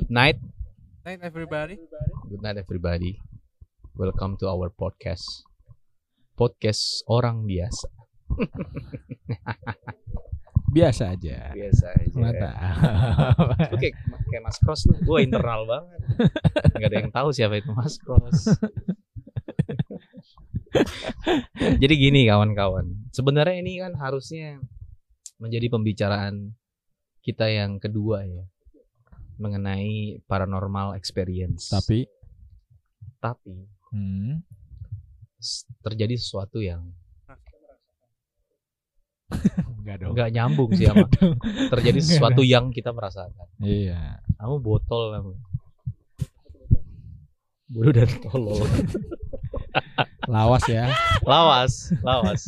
Good night. Night everybody. Good night everybody. Welcome to our podcast. Podcast orang biasa. Biasa aja. Biasa aja. Mantap. Lu kayak, kayak Mas Cross lu. Gue internal banget. Gak ada yang tahu siapa itu Mas Cross. Jadi gini kawan-kawan. Sebenarnya ini kan harusnya menjadi pembicaraan kita yang kedua ya. Mengenai paranormal experience. Tapi Tapi hmm, terjadi sesuatu yang enggak dong. nggak nyambung sih sama Enggak terjadi Enggak sesuatu yang kita merasakan. Iya. Kamu botol kamu. Bodoh dan tolol. Lawas ya. lawas, lawas.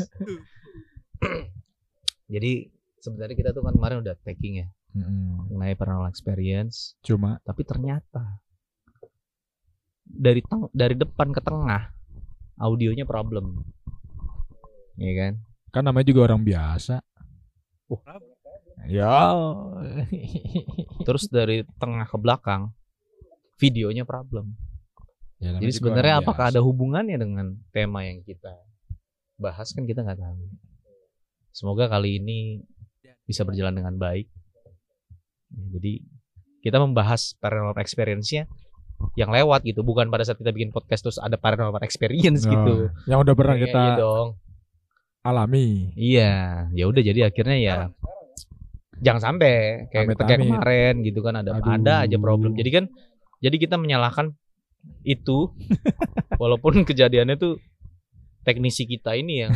Jadi sebenarnya kita tuh kan kemarin udah taking ya Mm-mm. mengenai paranormal experience, Cuma tapi ternyata dari teng dari depan ke tengah audionya problem. Iya kan? kan namanya juga orang biasa. Ya. Terus dari tengah ke belakang videonya problem. Ya, Jadi sebenarnya apakah biasa. ada hubungannya dengan tema yang kita bahas kan kita nggak tahu. Semoga kali ini bisa berjalan dengan baik. Ya, jadi kita membahas paranormal experience-nya yang lewat gitu, bukan pada saat kita bikin podcast terus ada paranormal experience Oh, gitu. Yang udah pernah Iya, kita iya dong. alami. Iya, ya udah jadi akhirnya ya jangan sampai kayak Amit-amit. kayak kemarin gitu kan ada Aduh. ada aja problem. Jadi kan jadi kita menyalahkan itu walaupun kejadiannya tuh teknisi kita ini yang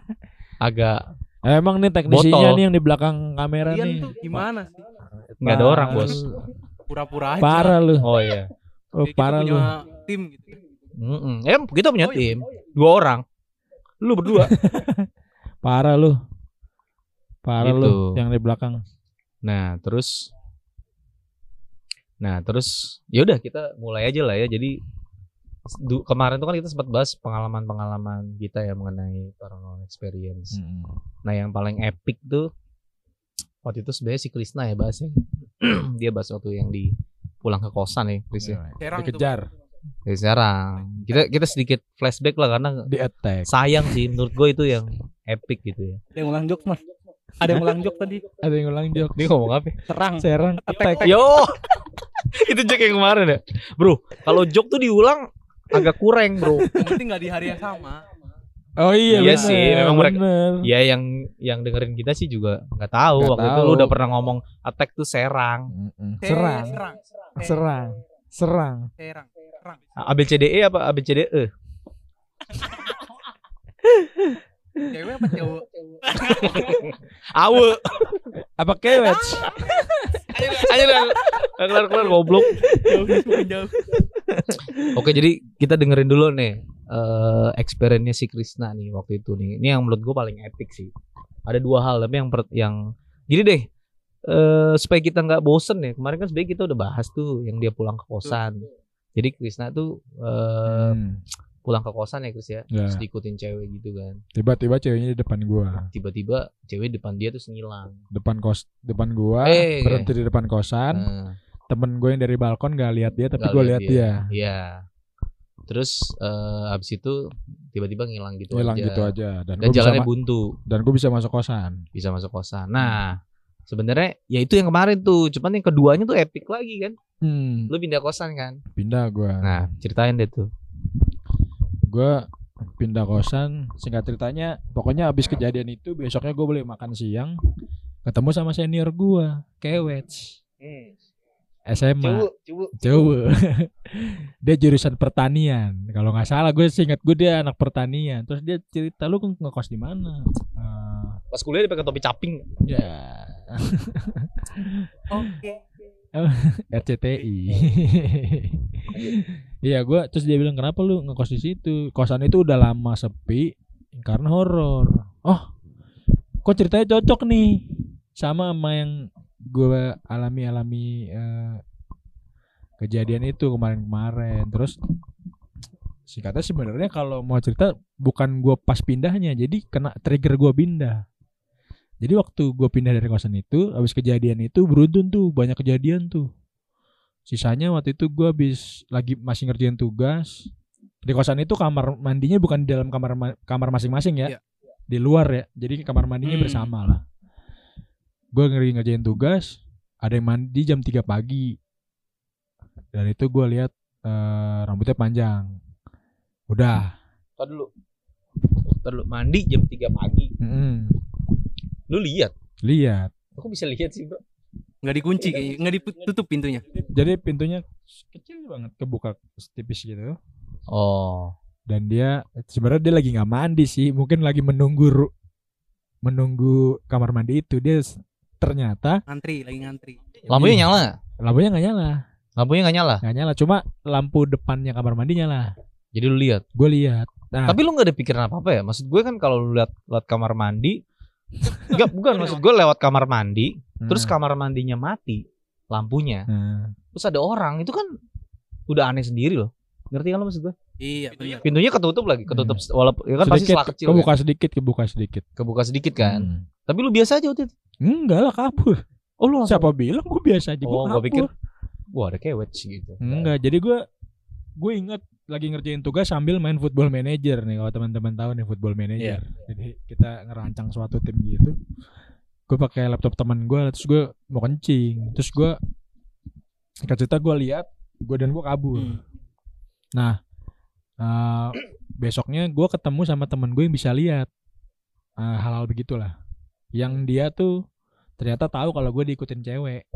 agak Eh, Emang nih teknisinya Botol. nih yang di belakang kamera Kalian nih. tuh gimana sih? nggak ada orang bos. Pura-pura aja. Parah lu. Oh iya. Oh, parah lu. punya tim gitu. Mm-mm. Eh kita punya Oh, iya. tim dua orang. Lu berdua. Parah lu. Parah Gitu. lu yang di belakang. Nah terus, nah terus ya udah kita mulai aja lah ya. Jadi kemarin tuh kan kita sempat bahas pengalaman-pengalaman kita ya mengenai paranormal experience. Mm-mm. Nah yang paling epic tuh waktu itu sebenarnya si Krisna ya bahasnya. Dia bahas waktu yang di pulang ke kosan ya Kris ya. Serang tuh, Dikejar, Dari kita kita sedikit flashback lah karena di attack. sayang sih menurut gue itu yang epic gitu ya. Ada yang ulang jokes mas. Ada yang ulang jokes tadi. Ada yang ulang jok. Dia ngomong apa? Serang. Serang attack. Yo, itu joke yang kemarin ya, bro. Kalau joke tuh diulang agak kurang, bro. Yang penting nggak di hari yang sama. Oh iya, Iya bener, sih, memang mereka- bener. Ya yang yang dengerin kita sih juga nggak tahu. Nggak Waktu itu tahu. lu udah pernah ngomong attack tuh serang. Serang, Serang. Serang, serang. Serang. Serang. ABCDE E apa ABCDE? Cewek apa cowok? Awe. Apa kewet? Aja udah kelar kelar goblok. Jauh semakin jauh. Oke, jadi kita dengerin dulu nih eh experience si Krisna nih waktu itu nih. Ini yang menurut gue paling epic sih. Ada dua hal tapi yang per- yang gini deh. eh supaya kita nggak bosen ya. Kemarin kan sebenarnya kita udah bahas tuh yang dia pulang ke kosan. Jadi Krisna tuh eh Hmm. Pulang ke kosan ya Kris ya. Ya. Terus diikutin cewek gitu kan. Tiba-tiba ceweknya di depan gua. Tiba-tiba cewek depan dia terus ngilang. Depan kos depan gua, Eh, berhenti di depan kosan. Nah, Temen gue yang dari balkon gak lihat dia tapi nggak gue lihat dia. Iya. Terus eh habis itu tiba-tiba ngilang gitu Hilang aja. gitu aja dan, Dan jalannya buntu. dan gue bisa masuk kosan. bisa masuk kosan. Nah, sebenarnya ya itu yang kemarin tuh, cuman yang keduanya tuh epic lagi kan. Hmm, Lu pindah kosan kan? pindah gua. Nah, ceritain deh tuh. Gua pindah kosan. Singkat ceritanya, pokoknya abis kejadian itu besoknya gue boleh makan siang. Ketemu sama senior gua, Kewet. SMA. cubu. Coba. dia jurusan pertanian. Kalau nggak salah gue singkat gue dia anak pertanian. Terus dia cerita lu ngekos di mana? Eh, Pas kuliah dia pakai topi caping. ya Oke. RCTI. Iya gue terus dia bilang kenapa lu ngekos di situ? Kosan itu udah lama sepi karena horor. Oh, kok ceritanya cocok nih sama sama yang gue alami alami eh, kejadian itu kemarin-kemarin. Terus singkatnya sebenarnya kalau mau cerita bukan gue pas pindahnya, jadi kena trigger gue pindah. Jadi waktu gue pindah dari kosan itu, habis kejadian itu beruntun tuh banyak kejadian tuh. Sisanya waktu itu gue habis lagi masih ngerjain tugas di kosan itu kamar mandinya bukan di dalam kamar ma- kamar masing-masing ya Iya. di luar ya jadi kamar mandinya Hmm. bersama lah gue ngeri ngerjain tugas ada yang mandi jam 3 pagi dan itu gue lihat eh, rambutnya panjang udah Tadi dulu. Tadi dulu mandi jam 3 pagi. mm-mm. Lu lihat? lihat Aku bisa lihat sih, Bro. Nggak dikunci kayaknya, nggak ditutup pintunya. jadi pintunya kecil banget kebuka tipis gitu Oh. dan dia sebenarnya dia lagi nggak mandi sih mungkin lagi menunggu menunggu kamar mandi itu dia ternyata Ngantri, lagi ngantri. Lampunya Iya. nyala lampunya nggak nyala Lampunya nggak nyala. nggak nyala cuma lampu depannya kamar mandi nyala Jadi lu lihat. gue lihat nah Tapi lu nggak ada pikiran apa-apa ya? Maksud gue kan kalau lu lihat lewat kamar mandi Enggak, bukan maksud gue lewat kamar mandi, terus nah, kamar mandinya mati lampunya. nah, Terus ada orang, itu kan udah aneh sendiri loh. Ngerti kan lo maksud gue? Iya, benar. Pintunya ketutup lagi, ketutup walaupun ya kan pasti sedikit selah kecil. kebuka kan? sedikit kebuka sedikit Kebuka sedikit kan. Hmm. Tapi lu biasa aja waktu itu. enggak lah kabur Oh lu siapa bilang gue biasa aja gue Oh, gua kabur pikir Wah, ada kewet sih gitu. enggak jadi gue gue ingat lagi ngerjain tugas sambil main football manager nih kalau teman-teman tahu nih football manager. Jadi kita ngerancang suatu tim gitu. Gue pakai laptop teman gue terus gue mau kencing. Terus gue singkat cerita gue lihat gue dan gue kabur. Hmm. nah eh, besoknya gue ketemu sama temen gue yang bisa lihat. Eh, hal-hal begitulah. Yang dia tuh ternyata tahu kalau gue diikutin cewek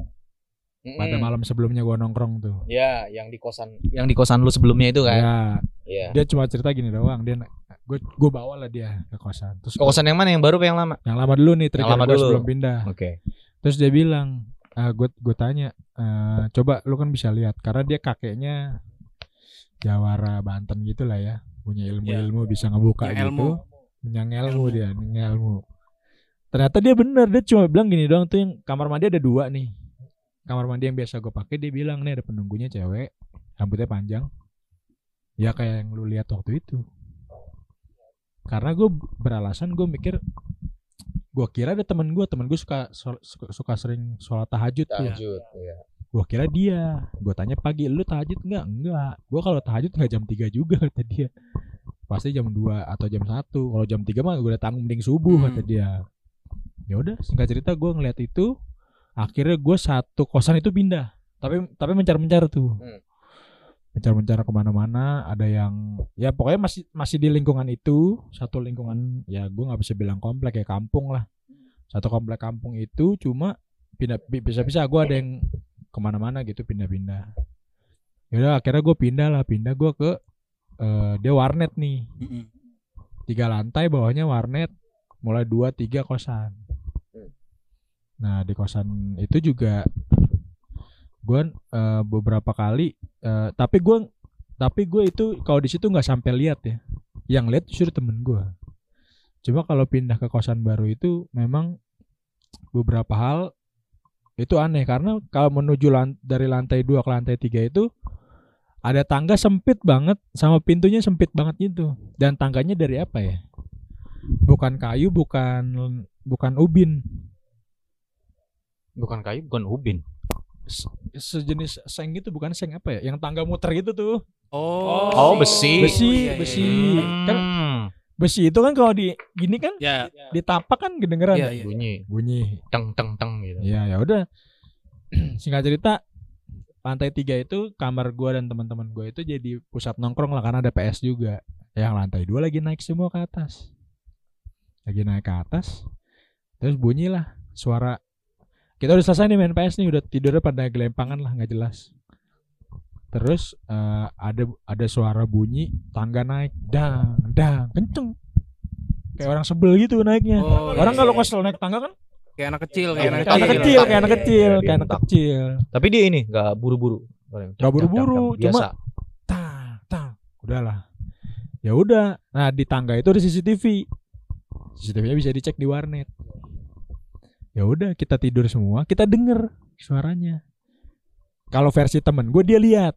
pada malam sebelumnya gue nongkrong tuh Ya, yang di kosan yang di kosan lu sebelumnya itu kan. ya Iya. dia cuma cerita gini doang dia gue gue bawa lah dia ke kosan terus Ke kosan yang mana yang baru apa yang lama? yang lama dulu nih trigger lama gua dulu. sebelum pindah Oke. terus dia bilang gue gue tanya "Eh, coba lu kan bisa lihat karena dia kakeknya Jawara Banten gitu lah ya punya ilmu-ilmu bisa ngebuka Punya gitu ilmu. punya ilmu Ilmu. dia punya ilmu ternyata dia bener dia cuma bilang gini doang tuh yang kamar mandi ada dua nih kamar mandi yang biasa gue pakai dia bilang nih ada penunggunya cewek. Rambutnya panjang. Ya kayak yang lu lihat waktu itu. Karena gue beralasan gue mikir gue kira ada temen gue temen gue suka, suka suka sering sholat tahajud tuh. Lanjut. Iya. gue kira dia. Gue tanya pagi lu tahajud nggak? Enggak gue kalau tahajud nggak jam 3 juga kata dia. Pasti jam 2 atau jam 1 kalau jam 3 mah gue udah tanggung mending subuh Hmm. kata dia. Ya udah singkat cerita gue ngeliat itu akhirnya gue satu kosan itu pindah. Tapi tapi mencar mencar tuh. Hmm. mencar mencar ke mana-mana ada yang ya pokoknya masih masih di lingkungan itu. Satu lingkungan ya gue nggak bisa bilang komplek ya kampung lah. Satu komplek kampung itu cuma pindah bisa bisa gue ada yang ke mana-mana gitu pindah-pindah. Yaudah akhirnya gue pindah lah. Pindah gue ke eh, dia warnet nih. Mm-mm. tiga lantai bawahnya warnet. Mulai dua tiga kosan. Hmm. Nah di kosan itu juga gue eh, beberapa kali eh, tapi gue tapi gue itu kalau di situ nggak sampai lihat ya. Yang lihat justru temen gue cuma kalau pindah ke kosan baru itu memang beberapa hal itu aneh. Karena kalau menuju lan- dari lantai 2 ke lantai 3 itu ada tangga sempit banget sama pintunya sempit banget gitu. Dan tangganya dari apa ya? Bukan kayu bukan bukan ubin Bukan kayu, bukan ubin. Se- sejenis seng gitu bukan seng apa ya yang tangga muter gitu tuh Oh, Oh, besi. Besi, iya, iya, besi. iya. Kan Hmm. besi itu kan kalau di gini kan Ya, ditapak kan kedengeran ya? iya. bunyi bunyi teng teng teng gitu. ya ya udah singkat cerita lantai tiga itu kamar gua dan teman-teman gua itu jadi pusat nongkrong lah karena ada PS juga yang lantai dua lagi naik semua ke atas lagi naik ke atas terus bunyilah suara kita udah selesai nih main PS nih udah tidurnya pada gelempangan lah nggak jelas. Terus eh, ada ada suara bunyi tangga naik dang dang kenceng. Kayak orang sebel gitu naiknya. Oh, orang iya, kalau iya. kesel naik tangga kan? Kayak anak kecil, Kayak kayak anak kayak anak kecil. kecil. kayak anak Iya, kecil iya, kayak anak kecil. Tapi dia ini nggak buru-buru. Nggak buru-buru, Biasa. tang tang. Udahlah. Ya udah. Nah di tangga itu ada CCTV CCTV-nya bisa dicek di warnet ya udah kita tidur semua kita denger suaranya kalau versi temen gue dia lihat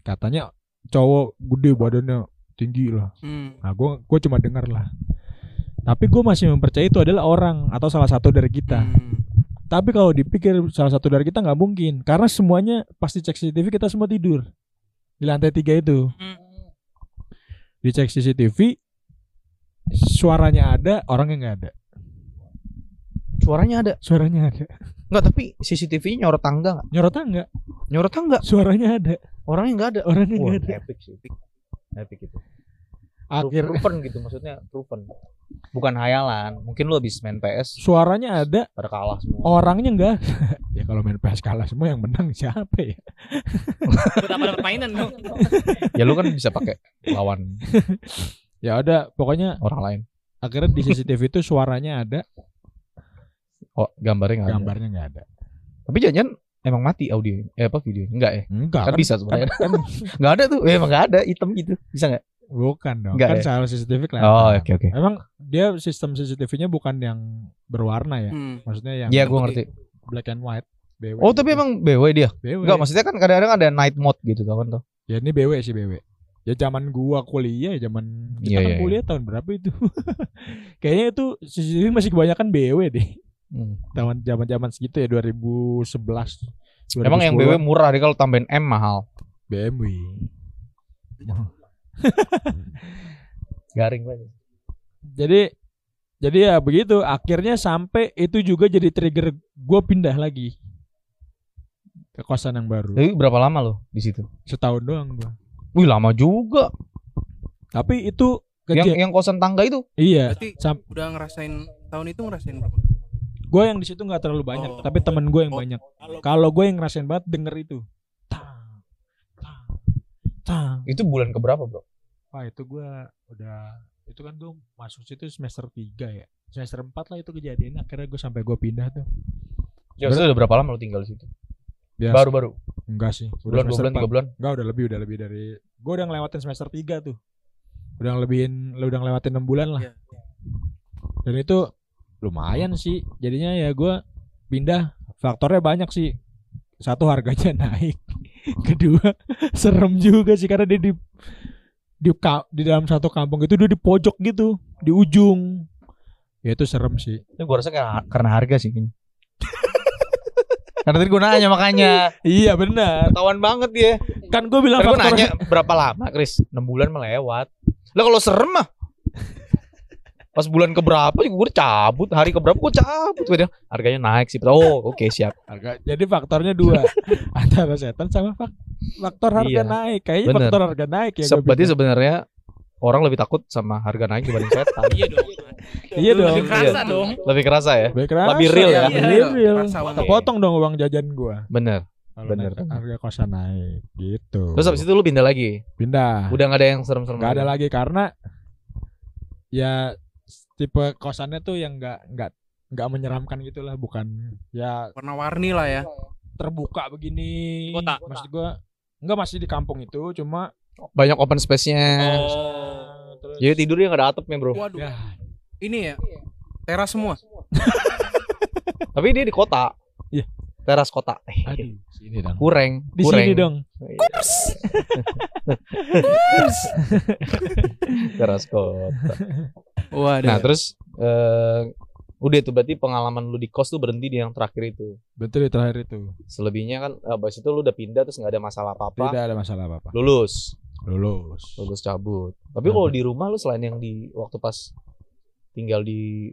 katanya cowok gede badannya tinggi lah Hmm. nah gue gue cuma denger lah tapi gue masih mempercayai itu adalah orang atau salah satu dari kita Hmm. Tapi kalau dipikir salah satu dari kita nggak mungkin, karena semuanya pasti cek CCTV kita semua tidur di lantai tiga itu. Hmm. Dicek CCTV, suaranya ada, orangnya nggak ada. Suaranya ada. Suaranya ada. Enggak, tapi CCTV-nya nyorot tangga enggak? Nyorotnya nggak, Nyorot tangga. suaranya ada, Orangnya enggak ada. orangnya Wah, nggak ada. epic sih. Epic. Epic itu. Akhir proven gitu maksudnya proven. Bukan hayalan. Mungkin lu habis main PS suaranya ada, pada kalah semua. orangnya nggak ada. ya kalau main PS kalah semua yang menang siapa ya? Buat apa dapat mainan dong? ya lu kan bisa pakai lawan Ya udah, pokoknya orang lain. akhirnya di CCTV itu suaranya ada, Oh, gambarnya enggak ada. gambarnya nggak ada. Tapi jangan emang mati audio eh apa video enggak ya Enggak kan, bisa sebenarnya kan, enggak ada tuh eh, emang enggak ada hitam gitu bisa enggak bukan dong. Enggak kan ya? soal CCTV kelihatan. oh oke oke Emang dia sistem CCTV-nya bukan yang berwarna ya. Hmm. Maksudnya yang Iya gua ngerti black and white. BW oh tapi gitu. emang BW dia BW. enggak maksudnya kan kadang-kadang ada night mode gitu tau kan tuh Ya ini BW sih BW. Ya zaman gua kuliah, ya zaman kita Iya, kan iya, iya. kuliah tahun berapa itu? Kayaknya itu CCTV masih kebanyakan BW deh. Hmm. Tahun zaman-zaman segitu ya 2011. emang yang 2010-an. BW murah dia kalau tambahin M mahal BMW. garing banget Jadi jadi ya begitu. Akhirnya sampai itu juga jadi trigger gua pindah lagi ke kosan yang baru. tapi berapa lama lo di situ Setahun doang gua. wih lama juga Tapi itu yang yang kosan tangga itu iya. Berarti Sam- udah ngerasain tahun itu ngerasain berapa? Gue yang di situ nggak terlalu banyak, Oh. tapi temen gue yang Oh. banyak. Kalau gue yang ngerasain banget denger itu. Tang, tang, tang. itu bulan keberapa bro Wah itu gue udah itu kan gue masuk situ semester 3 ya. Semester 4 lah itu kejadian. Akhirnya gue sampai gue pindah tuh. ya udah berapa lama lo tinggal di situ Ya, baru baru enggak sih. bulan dua semester bulan tiga bulan Enggak udah lebih udah lebih dari gue udah ngelewatin semester 3 tuh. Udah ngelebihin lu udah ngelewatin 6 bulan lah. Iya. Dan itu lumayan sih. Jadinya ya gue pindah faktornya banyak sih. Satu harganya naik. Kedua serem juga sih karena dia di di ka- di dalam satu kampung itu dia di pojok gitu, di ujung. Ya itu serem sih. Ini gue rasa kayak karena harga sih kayaknya. karena tadi gue nanya makanya. Iya benar. Ketahuan banget dia. Kan gue bilang Karena gue nanya berapa lama, Chris? 6 bulan melewat. Lah kalau serem mah. Pas bulan keberapa juga gue cabut, hari keberapa gue cabut. Gue harganya naik sih. Oh, oke siap. harga. Jadi faktornya dua antara setan sama fak- faktor harga Iya. naik. Kayaknya Bener. faktor harga naik ya. Se- Berarti sebenarnya orang lebih takut sama harga naik dibanding setan. Iya dong. Iya dong. Lebih kerasa Iya. dong. lebih kerasa ya? Lebih kerasa, Lebih real ya? Lebih Iya, real. banget. Kepotong dong uang jajan gua. Bener. Kalau Bener. naik- harga kosan naik gitu. Terus habis itu lu pindah lagi. pindah. Udah gak ada yang serem-serem. nggak ada lagi karena ya tipe kosannya tuh yang nggak nggak nggak menyeramkan gitulah bukan ya Warna-warni lah ya. terbuka begini Kota. maksud gua nggak masih di kampung itu cuma Banyak open space-nya. Oh. terus Jadi tidurnya gak ada atapnya bro. Waduh. ya Ini ya. Teras semua. Tapi dia di kota. Iya. Teras kota. Eh, aduh sini dong Kureng. di kureng. sini dong Teras kota. Waduh. Nah terus eh udah tuh berarti pengalaman lu di kos tuh berhenti di yang terakhir itu. betul di terakhir itu Selebihnya kan abis itu lu udah pindah terus nggak ada masalah apa-apa. tidak ada masalah apa apa Lulus, lulus lulus cabut. Tapi kalau di rumah lu selain yang di waktu pas tinggal di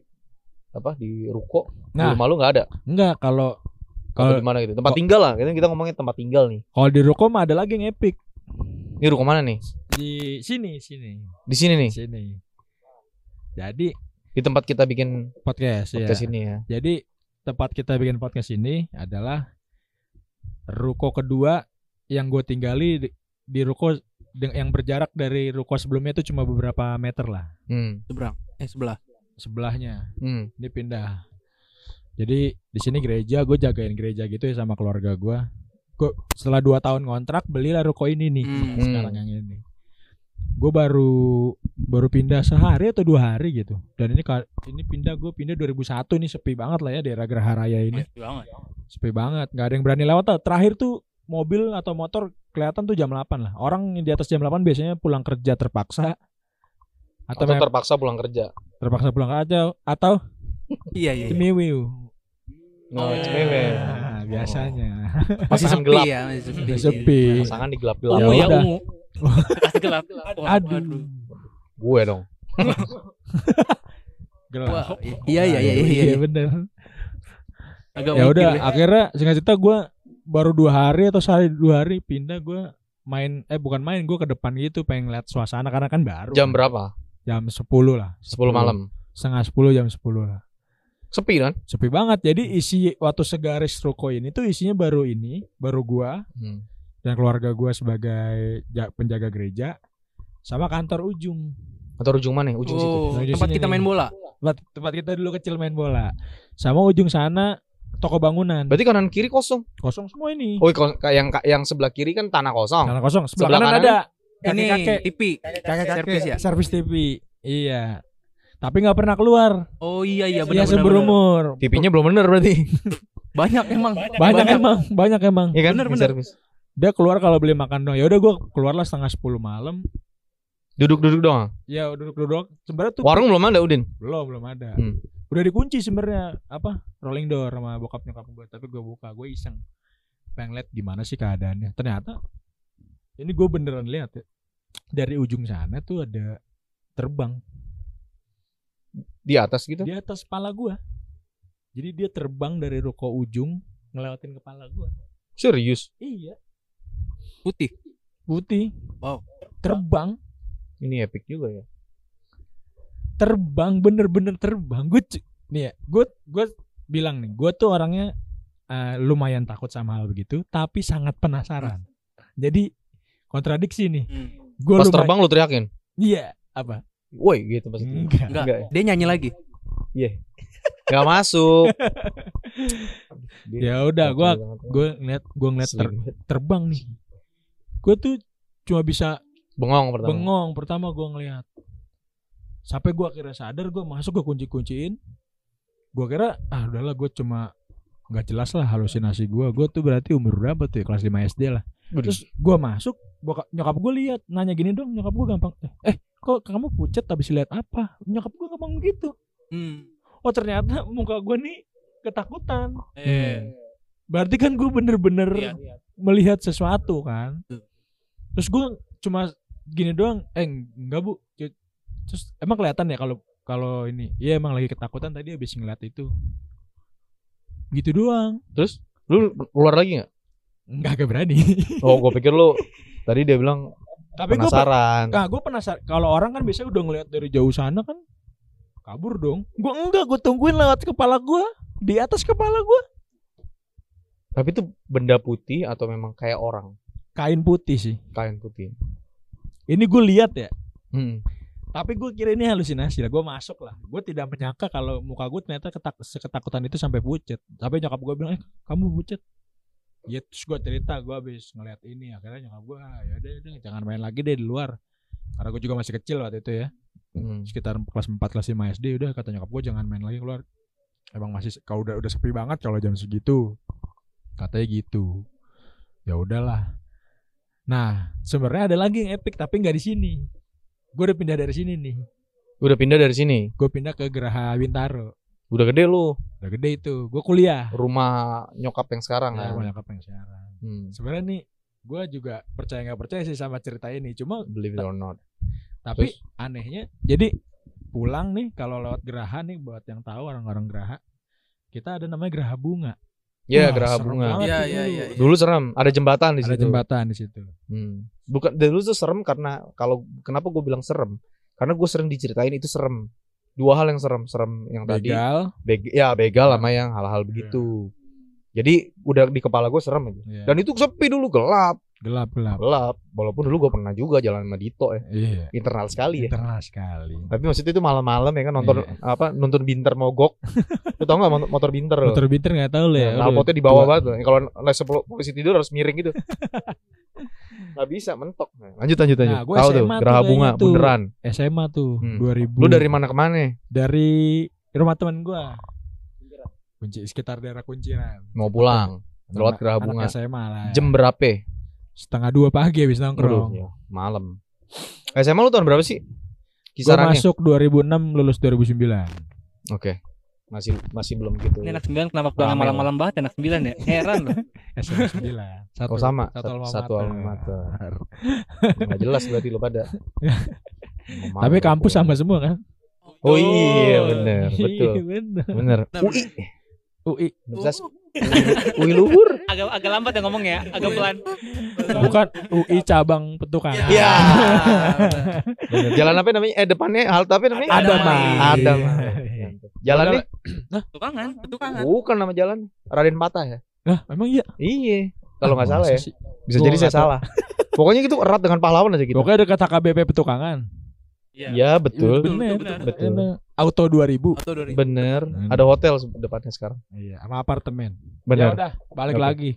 apa di ruko, di Nah. rumah lu nggak ada. enggak kalau Kalau di mana gitu? Tempat tinggal lah. Kita kita ngomongin tempat tinggal nih. kalau di ruko mah ada lagi yang epic Ini ruko mana nih? di sini sini Di sini nih. sini jadi Di tempat kita bikin podcast, ya. podcast ini ya. Jadi tempat kita bikin podcast ini adalah ruko kedua yang gue tinggali di, di ruko yang berjarak dari ruko sebelumnya itu cuma beberapa meter lah Hmm. Seberang. Eh sebelah. sebelahnya. Hmm. Ini pindah. Jadi di sini gereja, gue jagain gereja gitu ya sama keluarga gue. Gue setelah dua tahun kontrak belilah ruko ini nih Hmm. sekarang yang ini. Gue baru baru pindah sehari atau dua hari gitu. Dan ini ini pindah gue pindah 2001 nih sepi banget lah ya daerah Geraha Raya ini. Masih banget. sepi banget nggak ada yang berani lewat tuh. terakhir tuh mobil atau motor kelihatan tuh jam 8 lah orang di atas jam 8 biasanya pulang kerja terpaksa atau, Atau memang terpaksa pulang kerja. terpaksa pulang aja atau Iya iya. iya. No, cewek. Nah, biasanya. Masih sepi gelap. ya, masih sepi. Sepi. Pasangan di gelap Ya Ungu ya, udah. ungu. gelap. Wah, Aduh. Gue dong. Gelap. Wah, iya iya iya iya. Iya bener. Agak Ya udah, ya. akhirnya singkat cerita gue baru dua hari atau sehari dua hari pindah gue main eh bukan main gue ke depan gitu pengen lihat suasana karena kan baru Jam berapa? jam 10 lah 10 malam. setengah 10 jam 10 lah Sepi kan? sepi banget jadi isi waktu segaris ruko ini tuh isinya baru ini baru gua Hmm. dan keluarga gua sebagai ja- penjaga gereja sama kantor ujung Atau ujung mana? Ujung situ. Oh, Menuju tempat sini kita nih. main bola. tempat, tempat kita dulu kecil main bola sama ujung sana toko bangunan Berarti kanan kiri kosong. kosong semua ini Oh, yang yang sebelah kiri kan tanah kosong. Karena kosong sebelah, Sebelah kanan, kanan ada Ini kakek TV. kakek Servis ya? servis TV iya tapi nggak pernah keluar Oh iya iya Iya benar benar. seumur umur TV-nya belum bener berarti. Banyak emang. banyak emang banyak emang Iya kan? Bener, bener. dia keluar kalau beli makan dong ya udah gua keluar lah setengah sepuluh malam Duduk-duduk doang. ya duduk duduk sebenarnya tuh Warung belum ada, Udin. belum belum ada Hmm. udah dikunci sebenarnya apa rolling door sama bokap nyokap gue tapi gue buka gue iseng pengen lihat gimana sih keadaannya ternyata ini gue beneran lihat ya dari ujung sana tuh ada terbang Di atas gitu. di atas kepala gue jadi dia terbang dari ruko ujung ngelewatin kepala gue Serius. iya Putih. putih Wow. terbang Ini epic juga ya. terbang bener-bener terbang gue cu- nih ya gue gue bilang nih gue tuh orangnya eh, lumayan takut sama hal begitu tapi sangat penasaran jadi kontradiksi nih gue Pas terbang lu teriakin. iya apa Woi gitu maksudnya. enggak Enggak. Enggak. Dia nyanyi lagi. Enggak masuk. ya udah gue gue ngeliat gue ngeliat ter- terbang nih gue tuh cuma bisa bengong pertama. bengong pertama gue ngeliat sampai gue akhirnya sadar gue masuk gue kunci kunciin gue kira ah udahlah gue cuma nggak jelas lah halusinasi gue gue tuh berarti umur berapa tuh ya kelas 5 SD lah terus gue masuk boka- nyokap gue lihat nanya gini dong nyokap gue gampang eh, eh kok kamu pucat habis lihat apa? Nyokap gue gampang gitu. Hmm. oh ternyata muka gue nih ketakutan. Eh. berarti kan gue bener-bener Iya. melihat sesuatu kan? Terus gue cuma gini doang eh enggak bu. Terus emang kelihatan ya kalau kalau ini? Iya emang lagi ketakutan tadi habis ngeliat itu. Gitu doang. Terus lu keluar lagi nggak? Nggak agak berani Oh, gue pikir lu tadi dia bilang tapi penasaran. nah, gue penasaran kalau orang kan biasanya udah ngeliat dari jauh sana kan kabur dong gue enggak gue tungguin lewat kepala gue di atas kepala gue Tapi itu benda putih atau memang kayak orang? kain putih sih Kain putih. ini gue lihat ya Hmm. Tapi gue kira ini halusinasi lah. Gue masuk lah. Gue tidak menyangka kalau muka gue ternyata ketak seketakutan itu sampai pucet. Sampai nyokap gue bilang, eh kamu pucet. Ya terus gue cerita, gue habis ngeliat ini. Akhirnya nyokap gue, "Ah, ya udah, udah, jangan main lagi deh di luar. Karena gue juga masih kecil waktu itu ya. Hmm. Sekitar kelas 4, kelas 5 SD. Udah kata nyokap gue jangan main lagi keluar. Emang masih, kalau udah udah sepi banget kalau jam segitu. Katanya gitu. Ya udahlah. Nah, sebenarnya ada lagi yang epic tapi nggak di sini. Gue udah pindah dari sini nih Udah pindah dari sini. gue pindah ke Geraha Bintaro Udah gede lu. udah gede itu gue kuliah Rumah nyokap yang sekarang nah, kan. banyak apa yang siaran Hmm. sebenarnya nih gue juga percaya nggak percaya sih sama cerita ini cuma Believe it or not. tapi anehnya jadi pulang nih kalau lewat Geraha nih buat yang tahu orang-orang Geraha kita ada namanya Geraha Bunga Ya, Wah, geraha serem bunga. Iya, iya, dulu. iya, iya. Dulu serem, ada jembatan di ada situ. jembatan di situ Hmm. Bukan dulu tuh serem karena kalau kenapa gue bilang serem? Karena gue sering diceritain itu serem. Dua hal yang serem, serem yang tadi begal beg ya begal sama yang hal-hal begitu. Jadi udah di kepala gue serem aja. Iya. Dan itu sepi dulu gelap, gelap gelap gelap. Walaupun dulu gue pernah juga jalan sama Dito ya, iya internal sekali ya. internal sekali Tapi maksudnya itu malam-malam ya kan nonton Iya. apa nonton binter mogok. Lu tau gak motor, binter? lo? motor binter nggak tahu lah ya Ya, knalpotnya di bawah banget. loh. Kalau les sepuluh- polisi tidur harus miring gitu. Gak bisa mentok. Nah, Lanjut lanjut lanjut. Nah, gua Tahu tuh SMA tuh Geraha Bunga tuh. beneran. SMA tuh Hmm. 2000 Lu dari mana ke mana? dari rumah teman gua kunci sekitar daerah kunciran Mau pulang. Lewat Geraha Bunga. SMA lah ya. Jam berapa? Setengah dua pagi habis nongkrong ya, malam. SMA lu tahun berapa sih? gua Kisarannya. masuk 2006 lulus 2009 Oke. masih masih belum gitu. Ini anak sembilan kenapa pulang malam-malam banget anak sembilan ya? Heran loh. SMA 9. Satu, Oh, sama, satu satu- alma satu alma mater. Nggak jelas berarti lo pada. Tapi kampus gua. sama semua kan? Oh iya bener betul. Iya, bener. Bener. Bener. UI. UI. Universitas UI luhur. Agak agak lambat ya ngomongnya, agak pelan. Bukan UI cabang petukan. Iya. Bener. Jalan apa namanya? Eh depannya halte apa namanya? Ada Mai. mah. Ada mah. Jalan nih? Petukangan, petukangan. Bukan nama jalan. Raden Patah ya? Lah, emang iya. Iya. Kalau nggak Ah, salah ya. Bisa jadi saya nggak salah. Pokoknya gitu erat dengan pahlawan aja gitu. Pokoknya dekat HKBP petukangan. Iya betul. Bener. betul, betul. Auto 2000. Atau dari Bener. Hmm. Ada hotel depannya sekarang. Iya, sama apartemen. Ya Bener. udah, balik Oke. lagi.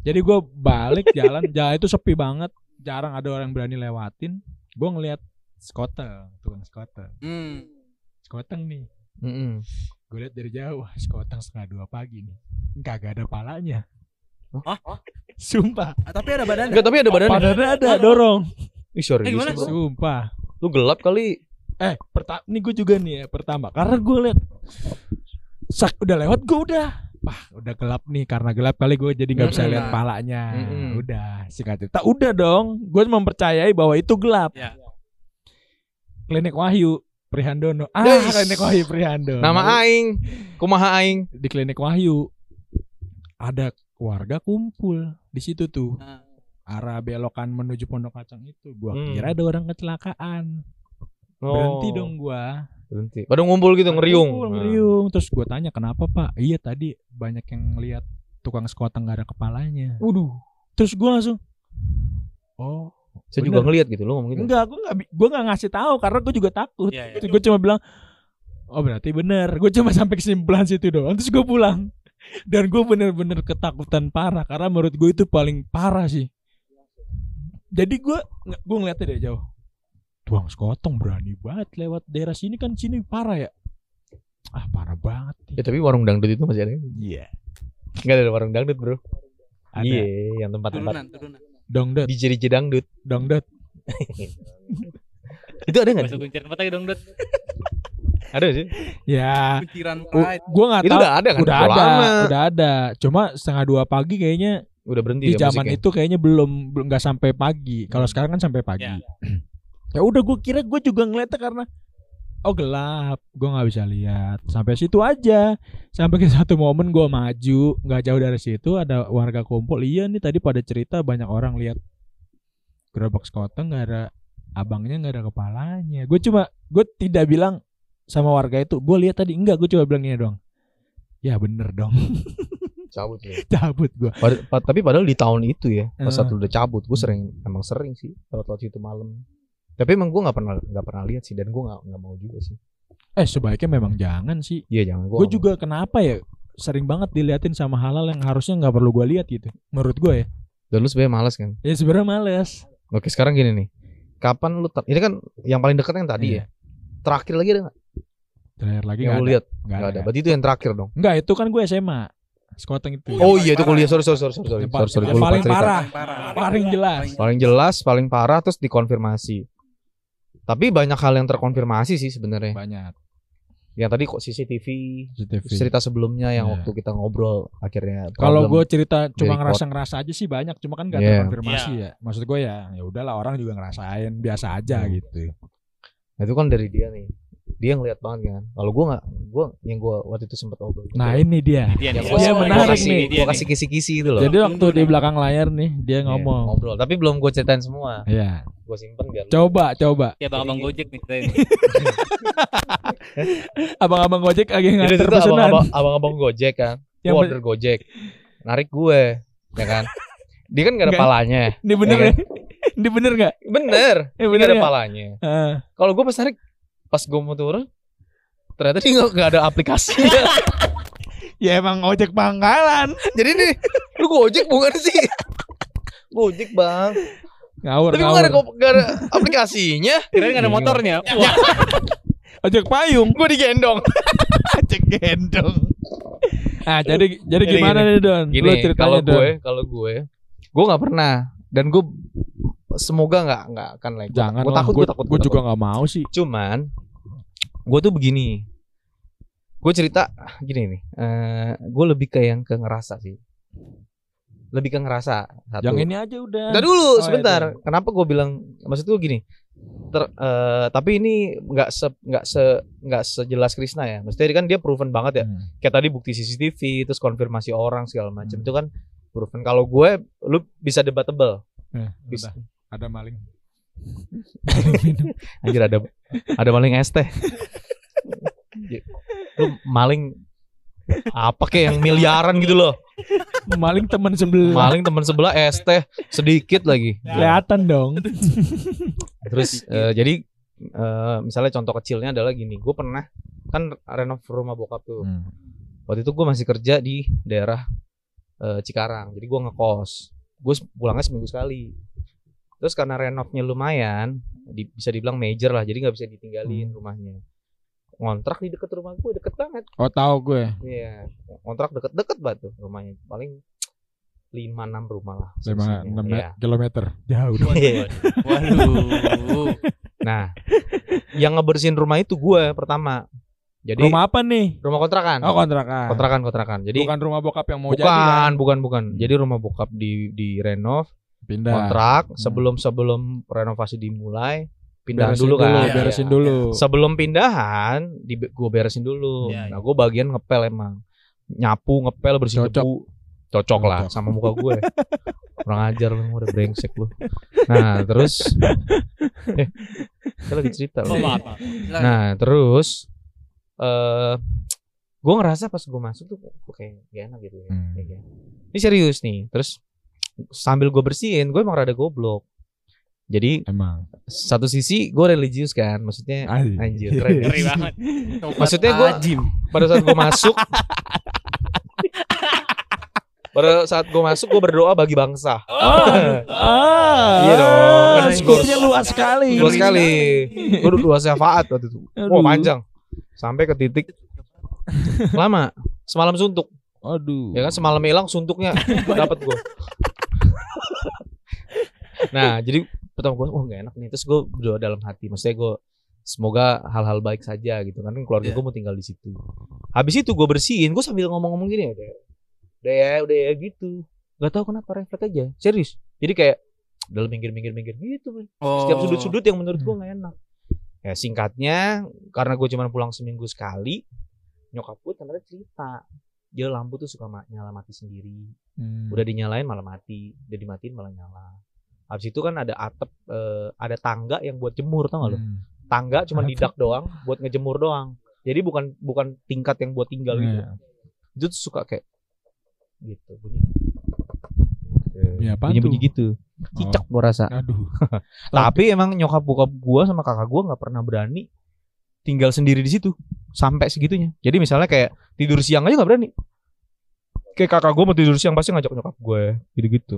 Jadi gue balik jalan, jalan itu sepi banget, jarang ada orang berani lewatin. Gue ngeliat skotel, tukang skotel, Hmm. skoteng nih. Mm-mm. Gue liat dari jauh, skoteng setengah dua pagi nih. Kagak ada palanya. Hah? Sumpah. Ah, tapi ada badan. Enggak, tapi ada badannya. Padahal ada dorong. Ih, sorry. Eh. Sumpah. Lu gelap kali. Eh, pertama, nih gue juga nih ya pertama, karena gue liat sak udah lewat gue udah, wah udah gelap nih karena gelap kali gue jadi nggak bisa lihat palanya. Mm-mm. Udah singkat cerita, udah dong, gue mempercayai bahwa itu gelap. Ya. Klinik Wahyu Prihandono. Ah, Yes. Klinik Wahyu Prihandono. Nama aing. Kumaha aing. di Klinik Wahyu ada warga kumpul di situ tuh. Nah, Arah belokan menuju Pondok Kacang itu. Gua Hmm. kira ada orang kecelakaan. Oh, Berhenti dong gua. Berhenti. Pada ngumpul gitu ngeriung. Kumpul, Nah. ngeriung. Terus gua tanya kenapa pak? Iya tadi banyak yang lihat tukang skoteng gak ada kepalanya. Waduh. Terus gua langsung, oh Saya Bener. juga ngeliat gitu lo ngomong gitu. enggak, gua nggak, gua nggak ngasih tahu karena gua juga takut. Iya. Terus gua cuma bilang, oh berarti bener. Gua cuma sampai kesimpulan situ doang. Terus gua pulang. Dan gue bener-bener ketakutan parah karena menurut gue itu paling parah sih. Jadi gue gue ngeliatnya dari jauh. Tuang sekotong berani banget lewat daerah sini kan sini parah ya. Ah parah banget Ya tapi warung dangdut itu masih ada. Iya. Enggak ada warung dangdut, Bro. Ada Iya, yang tempat-tempat turunan, turunan. dongdut, DJ DJ dangdut. dongdut. Itu ada enggak? Masuk kunciran apa lagi dong, Dot? Ada sih. Ya, Kunciran gua nggak Itu tahu. udah ada kan? Udah ada, lama. udah ada. Cuma setengah dua pagi kayaknya Udah berhenti di ya zaman musiknya? itu kayaknya belum belum nggak sampai pagi. Kalau Hmm. sekarang kan sampai pagi. Ya. ya udah gue kira gue juga ngeliatnya karena oh gelap, gue nggak bisa lihat. Sampai situ aja. Sampai ke satu momen gue maju, nggak jauh dari situ ada warga kumpul. Iya nih tadi pada cerita banyak orang lihat gerobak skoteng nggak ada abangnya nggak ada kepalanya. Gue cuma gue tidak bilang sama warga itu, gue lihat tadi enggak, gue cuma bilang ini doang. Ya bener dong, cabut ya. cabut gue. Pad- pa- tapi padahal di tahun itu ya, pas Eh. satu udah cabut, gue sering emang sering sih lewat-lewat situ malam. Tapi emang gue nggak pernah nggak pernah lihat sih dan gue nggak nggak mau juga sih. Eh sebaiknya memang jangan sih. Iya jangan gue. juga kenapa ya sering banget diliatin sama hal-hal yang harusnya nggak perlu gue lihat gitu menurut gue ya Dan lu sebenarnya malas kan. ya sebenarnya males Oke sekarang gini nih, kapan lu ter- ini kan yang paling dekat kan tadi Iya. ya. Terakhir lagi ada nggak? terakhir lagi Yang nggak lu ada lihat? nggak ada. ada Berarti itu yang terakhir dong. nggak itu kan gue SMA skoteng itu Oh Yang iya itu kuliah. Sorry sorry sorry sorry sorry. Yang sorry, sorry. paling- parah. paling jelas Paling jelas, paling parah terus dikonfirmasi. Tapi banyak hal yang terkonfirmasi sih sebenarnya. banyak Yang tadi kok CCTV, CCTV. cerita sebelumnya yang Iya. waktu kita ngobrol akhirnya. kalau gue cerita cuma ngerasa-ngerasa aja sih banyak cuma kan nggak Iya. terkonfirmasi ya maksud gue ya ya udahlah orang juga ngerasain biasa aja Hmm. gitu Nah, itu kan dari dia nih. Dia ngeliat banget kan. Kalau gua nggak, gua yang gua waktu itu sempat ngobrol. nah ini dia gua, Dia menarik kasih, nih. Gua kasih kisi-kisi itu loh. jadi waktu di belakang layar nih dia Iya, ngomong ngobrol. Tapi belum gua ceritain semua. ya Gua simpen biar. lu- coba coba Ya bang-abang Gojek nih. kita ini. abang-abang gojek lagi nganter itu pesanan abang-abang, Gojek kan. Yang Gua order Gojek. Narik gue, ya kan. Dia kan gak ada Nggak. palanya. Ini bener Iya ya? Ini bener gak? Bener. Dia bener gak ada ya? palanya. Ah. Kalau gua pas narik, pas gua mau turun, ternyata dia nggak ada aplikasinya. ya emang ojek pangkalan. Jadi nih, lu Gojek bukan sih? Gojek bang. Ngawur, Tapi ngawur. gak ada, gak ada aplikasinya. Kirain nggak ada motornya. Wah, Ojek payung. Gue digendong. Ojek gendong. Ah, jadi jadi gimana nih Don? Lu Gini, ceritanya kalau gue, kalau gue, gue nggak pernah dan gue semoga nggak nggak akan like. Jangan gue takut, gue takut, gue gua juga nggak mau sih. Cuman, gue tuh begini. gue cerita gini nih. eh gue lebih ke yang ke ngerasa sih. Lebih ke ngerasa. Satu. Yang ini aja udah. Udah dulu Oh, sebentar. itu. Kenapa gue bilang maksud gue gini. Ter, eh, tapi ini nggak se nggak se nggak sejelas Krisna ya. Maksudnya kan dia proven banget ya. Hmm. Kayak tadi bukti CCTV, terus konfirmasi orang segala macam Hmm. itu kan proven. Kalau gue, lu bisa debatable. Eh, Bisa. udah. Ada maling. Anjir ada ada maling es teh. lu maling apa kayak yang miliaran gitu loh. maling teman sebelah. Maling teman sebelah es teh sedikit lagi. Kelihatan dong. Terus eh, jadi eh, misalnya contoh kecilnya adalah gini, gue pernah kan renov rumah bokap tuh. Hmm. Waktu itu gue masih kerja di daerah eh, Cikarang, jadi gue ngekos. Gue pulangnya seminggu sekali. Terus karena renovnya lumayan, di- bisa dibilang major lah, jadi nggak bisa ditinggalin rumahnya. Ngontrak di deket rumah gue, deket banget. Oh tahu gue. Iya, kontrak deket-deket banget tuh rumahnya. Paling 5 6 rumah lah. Lima enam Iya. kilometer. Jauh. Iya. Waduh. Nah, yang ngebersihin rumah itu gue pertama. Jadi rumah, Rumah apa nih? kontrakan. Oh kontrakan. kontrakan kontrakan. Jadi Bukan rumah bokap yang mau bukan, jadi kan? bukan, bukan. Jadi rumah bokap di di renov, Pindah. kontrak Hmm. sebelum sebelum renovasi dimulai pindahan Beresin dulu kan. Iya, beresin iya. dulu. Sebelum pindahan, di gue beresin dulu. Iya, Nah, gue bagian ngepel emang. Nyapu, ngepel, bersih Cocok. debu. Cocok lah Cocok. sama muka gue. Kurang ajar lu, udah brengsek lu. Nah, terus eh, kita lagi cerita. Oh. Nah, terus eh gue ngerasa pas gue masuk tuh kok kayak gak enak gitu ya. Hmm. Kayak, Ini serius nih. Terus sambil gue bersihin, gue emang rada goblok. Jadi Emang. satu sisi gue religius kan, maksudnya Ay. anjir keren. Banget. Maksudnya gua- Ajim. pada saat gue masuk pada saat gue masuk gue berdoa bagi bangsa Ah. Iya dong, kan luas sekali. luas sekali gue dua syafaat waktu itu wah Aduh. panjang sampai ke titik lama semalam suntuk Aduh. ya kan semalam hilang suntuknya dapat gue nah jadi pertama gue oh gak enak nih. Terus gue berdoa dalam hati maksudnya gue semoga hal-hal baik saja gitu kan. Keluarga Iya. gue mau tinggal di situ. Habis itu gue bersihin gue sambil ngomong-ngomong gini udah udah ya udah ya gitu. Nggak tahu kenapa refleks aja. Serius. Jadi kayak udah lu minggir minggir minggir gitu. Oh. setiap sudut-sudut yang menurut gue nggak enak. Ya singkatnya karena gue cuma pulang seminggu sekali nyokap gue ternyata cerita dia lampu tuh suka nyala mati sendiri. Hmm. udah dinyalain malah mati. Udah dimatiin malah nyala. Habis itu kan ada atap eh, ada tangga yang buat jemur tau gak lo Hmm. tangga cuma didak doang buat ngejemur doang. Jadi bukan bukan tingkat yang buat tinggal gitu. Iya. itu tuh suka kayak gitu bunyi. Ya, apaan bunyi bunyi gitu. Cicak gua rasa. Aduh. tapi emang nyokap bokap gua sama kakak gua nggak pernah berani tinggal sendiri di situ. Sampai segitunya. Jadi misalnya kayak tidur siang aja nggak berani kayak kakak gua mau tidur siang pasti ngajak nyokap gue gitu gitu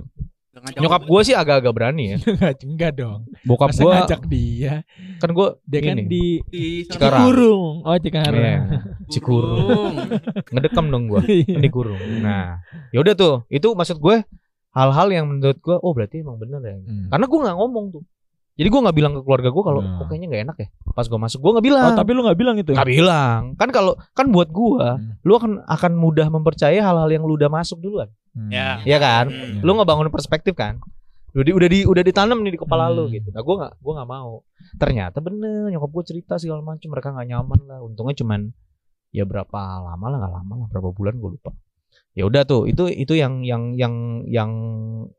nyokap gua sih agak-agak berani ya Enggak, dong. bokap gua ngajak dia. kan gua Dia kan di di Cikarang. Cikurung. Oh, Cikarang. Iya, Cikurung ngedekam dong gua kan dikurung nah yaudah tuh itu maksud gue hal-hal yang menurut gue oh berarti emang bener ya Hmm. karena gue nggak ngomong tuh jadi gue nggak bilang ke keluarga gue kalau Nah. kok kayaknya nggak enak ya pas gue masuk gue nggak bilang Oh, tapi lu nggak bilang itu. nggak bilang kan kalau kan buat gue Hmm. lu akan akan mudah mempercayai hal-hal yang lu udah masuk duluan Hmm. Ya. Iya kan Hmm. lu ngebangun perspektif kan udah di, udah di udah ditanam nih di kepala lu Hmm. gitu nah gue nggak gue nggak mau ternyata bener nyokap gue cerita segala macam mereka nggak nyaman lah untungnya cuman ya berapa lama lah nggak lama lah berapa bulan gue lupa ya udah tuh itu itu yang yang yang yang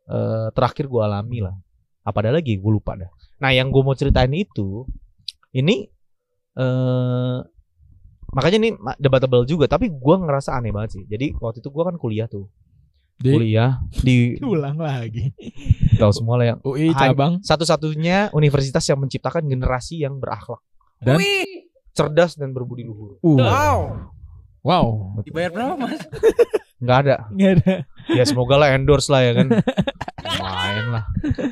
eh, terakhir gue alami lah apa ada lagi gue lupa dah nah yang gue mau ceritain itu ini eh makanya ini debatable juga tapi gue ngerasa aneh banget sih jadi waktu itu gue kan kuliah tuh Di kuliah di ulang lagi. tahu semua lah yang UI cabang satu-satunya universitas yang menciptakan generasi yang berakhlak Dan? cerdas dan berbudi luhur Uh. Wow. Wow. Dibayar berapa, Mas? nggak ada Enggak ada. ya semoga lah endorse lah ya kan main lah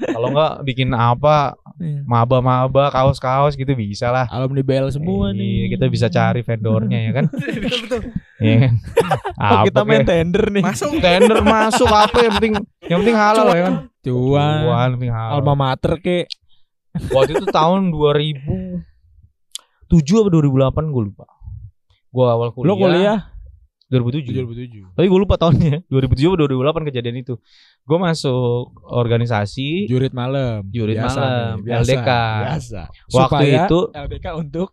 kalau nggak bikin apa maba-maba kaos-kaos gitu bisa lah Alumni BL semua Iya, nih. kita bisa cari vendornya ya kan betul betul. Iya kan Oh, kita main kek? tender nih. Masuk. tender masuk apa yang penting yang penting halal ya kan Cuan. Cuan, penting halal Alma mater ke. waktu itu tahun 2007 apa 2008 gue lupa gue awal kuliah, Lo kuliah 2007 2007. tapi gue lupa tahunnya. 2007 atau 2008 kejadian itu. Gue masuk organisasi. Jurit malam. Jurit Biasa malam, nih, biasa, LDK. Biasa. Waktu Supaya itu LDK untuk?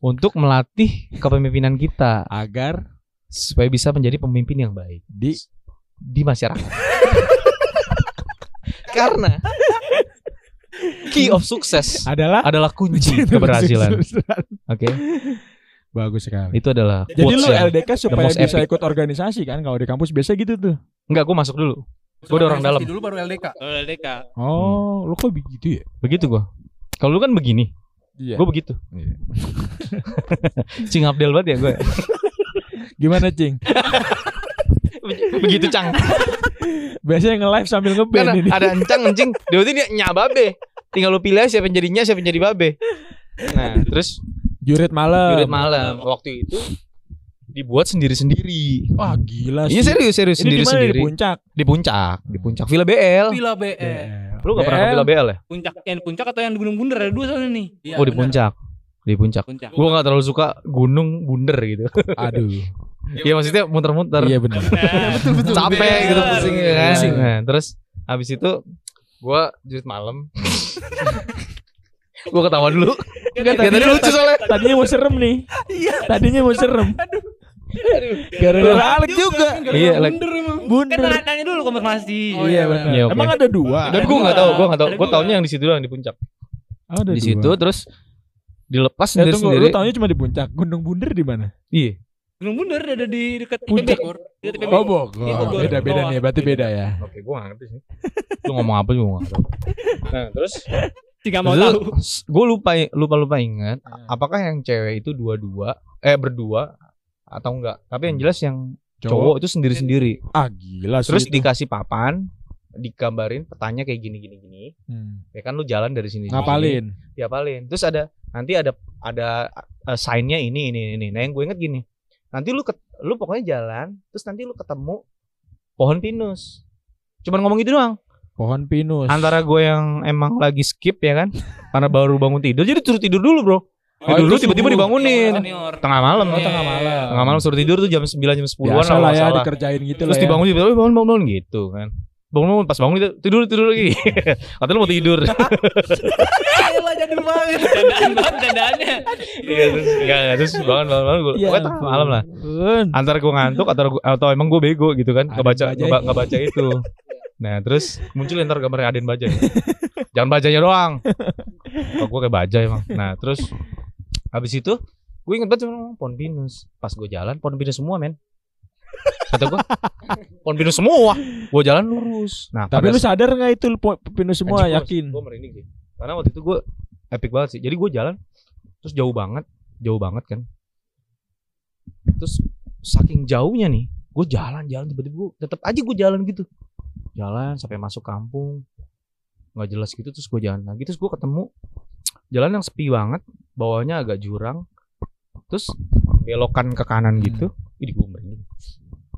untuk melatih kepemimpinan kita. Agar? Supaya bisa menjadi pemimpin yang baik. Di? Di masyarakat. Karena? Key of sukses adalah? adalah kunci keberhasilan. Oke, Bagus sekali. itu adalah Jadi quotes lu LDK supaya bisa epic. ikut organisasi kan kalau di kampus biasa gitu tuh. Enggak, gue masuk dulu. Gua ada orang dalam. Dulu baru LDK. LDK. Oh, lu kok begitu ya? Begitu gue. Kalau lu kan begini, Iya. gue begitu. Iya. Cing Abdel banget ya gue. Gimana, Cing? begitu cang. Biasanya nge-live sambil ngeband Kan ini. ada encang encing. Dia waktu dia nyababe. Tinggal lu pilih siapa yang jadinya, siapa yang jadi babe. Nah, terus Jurit malam. jurit malam waktu itu dibuat sendiri-sendiri. Wah, gila sih. Iya serius serius Ini di sendiri-sendiri. puncak? Di puncak, di puncak Villa BL. Villa BE. BL. Lu gak pernah ke BL? Villa BL ya? Puncak yang di puncak atau yang di Gunung Bunder ada dua soalnya nih. Iya, oh di benar. puncak. Di puncak. Puncak. Gua gak terlalu suka gunung bunder gitu. Aduh. Iya maksudnya muter-muter. Iya benar. Capek Iya. gitu pusing ya kan. Pusing. Nah, terus habis itu gua jurit malam. gua ketawa dulu. Enggak Ya, tadi lucu soalnya. Tadinya mau serem nih. Iya. Tadinya mau serem. Gara-gara Alex juga. Iya, like- Bunder emang. Kan tanya- dulu konfirmasi. Oh, iya iya, benar. Iya. Emang ada dua. Dan gua nggak tahu, gua nggak tahu. Dua. taunya yang di situ doang di puncak. Oh, ada Di situ terus dilepas Ya tunggu, sendiri-sendiri. lu taunya cuma di puncak. Gunung Bunder di mana? Iya. Gunung Bunder ada di dekat Puncak. Oh, Bogor. Iya, Bogor. Beda beda Bawah. nih, berarti beda ya. Oke, gua gak ngerti sih. Lu ngomong apa juga gua gak tahu. Nah, terus Jika mau tahu. gue lupa lupa lupa ingat apakah yang cewek itu dua-dua eh berdua atau enggak. Tapi yang jelas yang cowok itu sendiri-sendiri. Ah, gila sih. Terus itu. dikasih papan, digambarin petanya kayak gini gini gini. Hmm. Ya kan lu jalan dari sini. Ngapalin. Sini, diapalin. Terus ada nanti ada ada uh, sign-nya ini ini ini. Nah, yang gue inget gini. Nanti lu ket, lu pokoknya jalan, terus nanti lu ketemu pohon pinus. Cuman ngomong gitu doang. Pohon pinus. Antara gue yang emang lagi skip ya kan, karena baru bangun tidur, jadi suruh tidur dulu bro. Oh, Tidur dulu tiba-tiba dibangunin. Senior. Tengah malam. Oh, tengah malam. Tengah malam suruh tidur tuh jam 9 jam 10-an Biasa lah, lah nggak ya salah. dikerjain gitu Terus lah ya. dibangun tiba bangun bangun bangun gitu kan. Bangun bangun pas bangun tidur tidur, lagi. Katanya lu mau tidur. Gila jadi banget. Candaan banget candaannya. Iya terus bangun bangun bangun gue. Ya Pokoknya tengah malam lah. Antara gue ngantuk atau gua- atau emang gue bego gitu kan. Bajai. ngeba- ngebaca itu. Nah terus muncul ntar gambar Aden Bajai. Jangan bajanya doang. Kok gue kayak bajai emang. Nah terus habis itu gue inget banget cuma pohon pinus. Pas gue jalan pohon pinus semua men. Kata gue pohon pinus semua. Gue jalan lurus. Nah Tapi lu sadar nggak itu po- pinus semua yakin? Gue merinding sih. Karena waktu itu gue epic banget sih. Jadi gue jalan terus jauh banget, jauh banget kan. Terus saking jauhnya nih, gue jalan-jalan tiba-tiba gue tetap aja gue jalan gitu. Jalan sampai masuk kampung. nggak jelas gitu terus gue jalan lagi. Terus gue ketemu jalan yang sepi banget bawahnya agak jurang. Terus belokan ke kanan gitu ini gue merinding.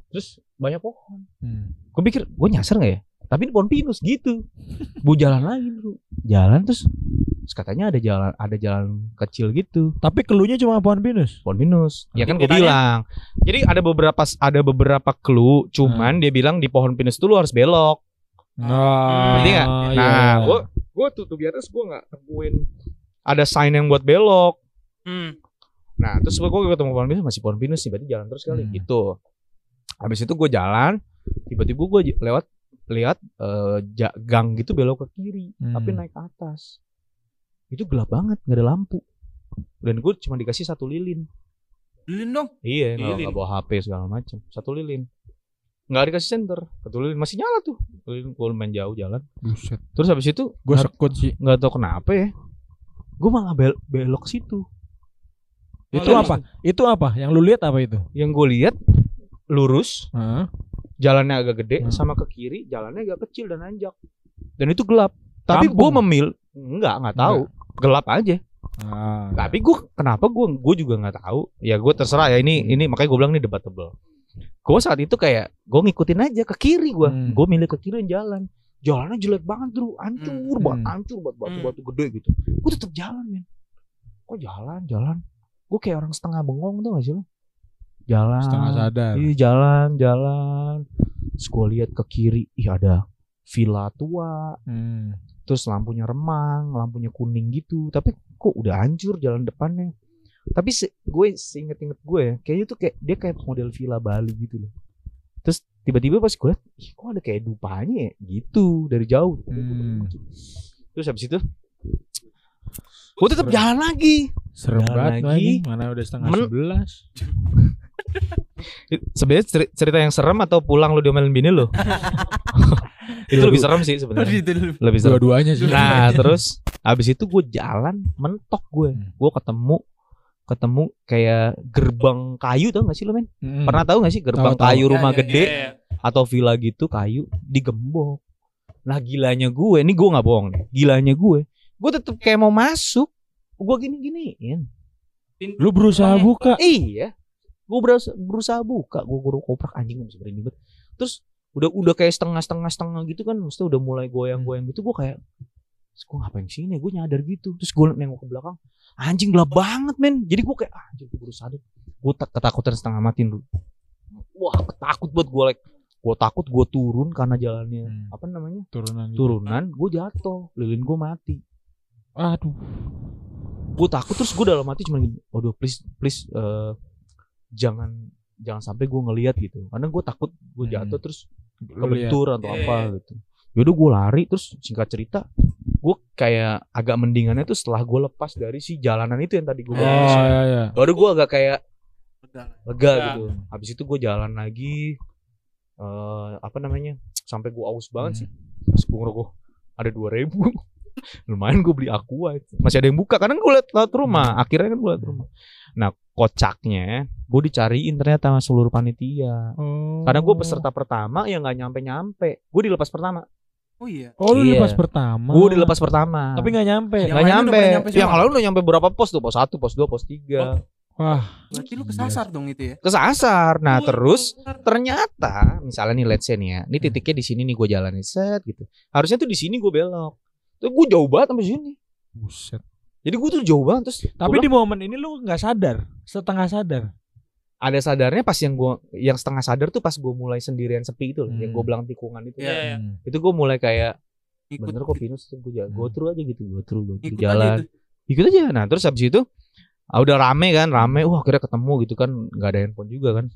Terus banyak pohon. Hmm. gue pikir gue nyasar nggak ya tapi ini pohon pinus gitu gue jalan lagi dulu jalan terus, terus katanya ada jalan ada jalan kecil gitu Tapi keluhnya cuma pohon pinus. pohon pinus ya kan gue bilang jadi ada beberapa ada beberapa clue cuman dia bilang di pohon pinus itu lu harus belok Nah, nggak? iya. nah gue gue tuh tuh biasa gue nggak temuin ada sign yang buat belok Hmm. Nah, terus gue ketemu pohon pinus masih pohon pinus sih, berarti jalan terus kali Hmm. gitu. Habis itu gue jalan, tiba-tiba gue lewat lihat eh, ja- gang gitu belok ke kiri, Hmm. tapi naik ke atas. Itu gelap banget, nggak ada lampu. Dan gue cuma dikasih satu lilin. Lilin dong. Iya, nggak bawa HP segala macam. Satu lilin. Nggak dikasih senter. Satu lilin masih nyala tuh. Lilin gue main jauh jalan. Buset. Terus habis itu Gue nggak sekut sih. nggak tahu kenapa ya. Gue malah bel- belok situ. Itu Oh, apa? Itu apa? Yang lu lihat apa itu? Yang gue lihat lurus, Hah? Jalannya agak gede Hmm. sama ke kiri jalannya agak kecil dan nanjak. Dan itu gelap. Tapi gue memil. Enggak nggak tahu. Gelap aja. Ah, tapi gue kenapa gue gue juga nggak tahu. Ya gue terserah ya ini ini makanya gue bilang ini debatable. Gue saat itu kayak gue ngikutin aja ke kiri gue Hmm. gue milih ke kiri jalan. Jalannya jelek banget dulu hancur Hmm. banget Hmm. hancur banget batu Hmm. batu gede gitu. Gue tetap jalan men. Kok jalan jalan? Gue kayak orang setengah bengong tuh gak sih lo jalan Setengah sadar. Iya jalan jalan terus gue lihat ke kiri ih ada villa tua Hmm. terus lampunya remang lampunya kuning gitu tapi kok udah hancur jalan depannya tapi se- gue seinget-inget gue ya kayaknya tuh kayak dia kayak model villa Bali gitu loh terus tiba-tiba pas gue liat ih kok ada kayak dupanya ya gitu dari jauh Hmm. terus habis itu gue tetap jalan lagi Serem Jalan banget lagi. lagi. Mana udah setengah Men- sebelas. sebenarnya ceri- cerita yang serem atau pulang lu diomelin bini lu itu lebih serem sih sebenarnya lebih serem Dua-duanya sih. Nah terus abis itu gue jalan mentok gue, Hmm. gue ketemu ketemu kayak gerbang kayu tau gak sih lo men? Mm. Pernah tahu gak sih gerbang tahu. kayu Ya, rumah ya, gede Iya, iya. atau villa gitu kayu digembok. Nah gilanya gue, ini gue nggak bohong nih, gilanya gue, gue tetep kayak mau masuk, gue gini giniin. Lu berusaha buka. Iya, gue berusaha, berusaha buka, gue guru koprak anjing gue bisa banget. Terus udah udah kayak setengah setengah setengah gitu kan, mesti udah mulai goyang goyang gitu, gue kayak, gue ngapain sini? Gue nyadar gitu, terus gue nengok ke belakang, anjing gelap banget men. Jadi gue kayak, anjing gue berusaha sadar, gue ketakutan setengah mati dulu. Wah, takut banget gue like, gue takut gue turun karena jalannya Hmm. apa namanya Turunan gitu. turunan, gue jatuh, lilin gue mati. Aduh. gue takut terus gue dalam hati cuma gini waduh please please eh, jangan jangan sampai gue ngelihat gitu karena gue takut gue Hmm. jatuh terus Lu lihat. kebentur atau Iya, apa gitu yaudah gue lari terus singkat cerita gue kayak agak mendingannya tuh setelah gue lepas dari si jalanan itu yang tadi gue Oh iya iya. baru gue agak kayak lega Lega. gitu habis itu gue jalan lagi eh apa namanya sampai gue aus banget Hmm. sih terus gue ngerokok ada dua ribu lumayan gue beli aqua itu. masih ada yang buka karena gue liat lewat rumah akhirnya kan gue liat rumah nah kocaknya gue dicariin ternyata sama seluruh panitia Oh. karena gue peserta pertama yang nggak nyampe nyampe gue dilepas pertama Oh iya. Oh lu Iya. lepas pertama. gue dilepas pertama Tapi nggak nyampe. Yang udah nyampe. nyampe yang lalu udah nyampe berapa pos tuh pos satu pos dua pos tiga Wah. Berarti lu kesasar dong itu ya. kesasar nah Wah, terus keluar. ternyata misalnya nih let's say nih ya ini titiknya di sini nih gue jalanin set gitu harusnya tuh di sini gue belok tuh gue jauh banget sampai sini Buset. Jadi gue tuh jauh banget terus Tapi gua di momen ini lu nggak sadar, setengah sadar. ada sadarnya pas yang gue yang setengah sadar tuh pas gue mulai sendirian sepi itu loh yang Hmm. gue bilang tikungan itu Iya, iya. Hmm. itu gue mulai kayak Ikut. bener kok Pinus gue jalan Hmm. go through aja gitu go through go through Ikut aja jalan itu. ikut aja nah terus habis itu ah, udah rame kan rame wah akhirnya ketemu gitu kan nggak ada handphone juga kan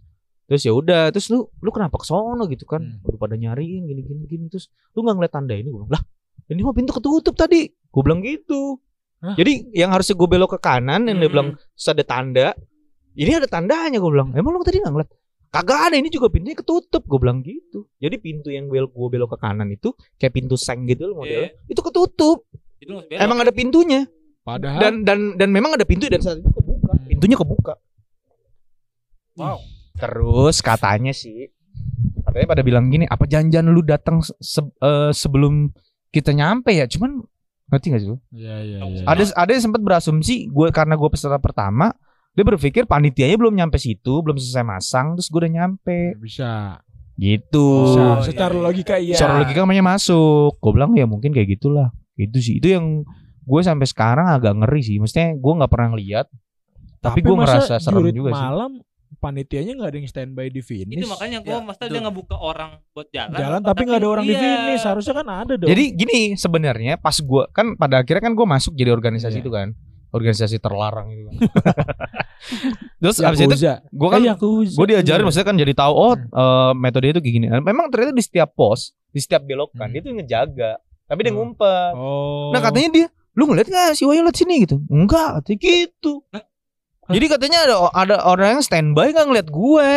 terus ya udah terus lu lu kenapa ke sono gitu kan Hmm. udah pada nyariin gini gini gini terus lu nggak ngeliat tanda ini gue bilang lah ini mah pintu ketutup tadi gue bilang gitu Hah? jadi yang harusnya gue belok ke kanan yang dia bilang terus ada tanda. Ini ada tandanya gue bilang. Emang lu tadi nggak ngeliat? Kagak ada ini juga pintunya ketutup gue bilang gitu. Jadi pintu yang belok gue belok ke kanan itu kayak pintu seng gitu loh modelnya itu ketutup. Itu emang ada pintunya. Padahal dan dan dan memang ada pintu dan saat itu kebuka. Hmm. pintunya kebuka. Wow. terus katanya sih katanya pada bilang gini apa janjian lu datang se- eh, sebelum kita nyampe ya? Cuman ngerti gak sih lu Iya iya iya. ada ada yang sempat berasumsi gue karena gue peserta pertama dia berpikir panitianya belum nyampe situ belum selesai masang terus gue udah nyampe bisa. gitu Bisa. Oh, Secara iya, iya. logika iya. secara logika namanya masuk gue bilang ya mungkin kayak gitulah itu sih itu yang gue sampai sekarang agak ngeri sih maksudnya gue nggak pernah ngeliat tapi, gue masa ngerasa serem juga sih malam panitianya nggak ada yang standby di finish. Itu makanya gue Ya, maksudnya dia ngebuka orang buat jalan. jalan tapi nggak ada orang di iya. finish. Harusnya kan ada dong. Jadi gini sebenarnya pas gua kan pada akhirnya kan gua masuk jadi organisasi Iya. itu kan. Organisasi terlarang itu kan. Terus abis itu gua kan Eh, Yakuza. gua diajarin Iya. maksudnya kan jadi tahu oh Hmm. eh, metode itu kayak gini. Memang ternyata di setiap pos, di setiap belokan Hmm. dia tuh ngejaga. Tapi dia Oh. ngumpet. Oh. Nah katanya dia, lu ngeliat gak si Wayu lewat sini gitu? Enggak, katanya gitu. Jadi katanya ada ada orang yang standby gak ngeliat gue.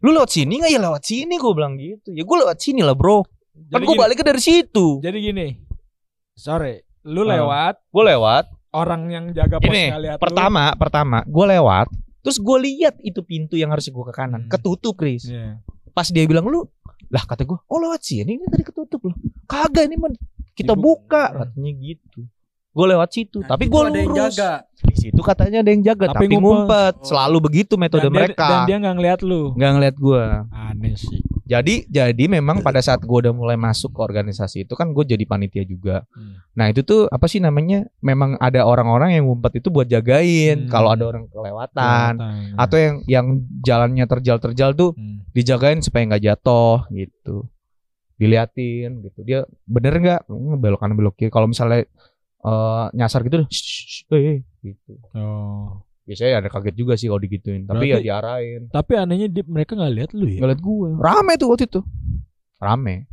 Lu lewat sini gak ya lewat sini gue bilang gitu. Ya gue lewat sini lah bro. Kan jadi gue gini, baliknya dari situ. jadi gini. Sore, lu lewat Gue lewat. orang yang jaga pos Ini nggak lihat lu. pertama pertama gue lewat terus gue lihat itu pintu yang harusnya gue ke kanan Hmm. ketutup Chris Iya. pas dia bilang lu lah kata gue oh lewat sini ini tadi ketutup loh kagak ini mah kita Dibu- buka Hmm. katanya gitu gue lewat situ Nah, tapi gue ada yang lurus jaga. di situ katanya ada yang jaga Tapi tapi, ngumpet. ngumpet Oh. selalu begitu metode dan dia, mereka dan dia nggak ngeliat lu. nggak ngeliat gue Aneh sih. jadi jadi memang pada saat gue udah mulai masuk ke organisasi itu kan gue jadi panitia juga Hmm. nah itu tuh apa sih namanya memang ada orang-orang yang ngumpet itu buat jagain Hmm. kalau ada orang kelewatan Kelihatan. atau yang yang jalannya terjal-terjal tuh Hmm. dijagain supaya nggak jatuh gitu diliatin gitu dia bener nggak belok kanan belok kiri kalau misalnya eh, nyasar gitu shh, shh, shh, eh, gitu Oh. biasanya ada kaget juga sih kalau digituin tapi ya diarahin Tapi anehnya dia, mereka nggak lihat lu ya. ngeliat gue rame tuh waktu itu rame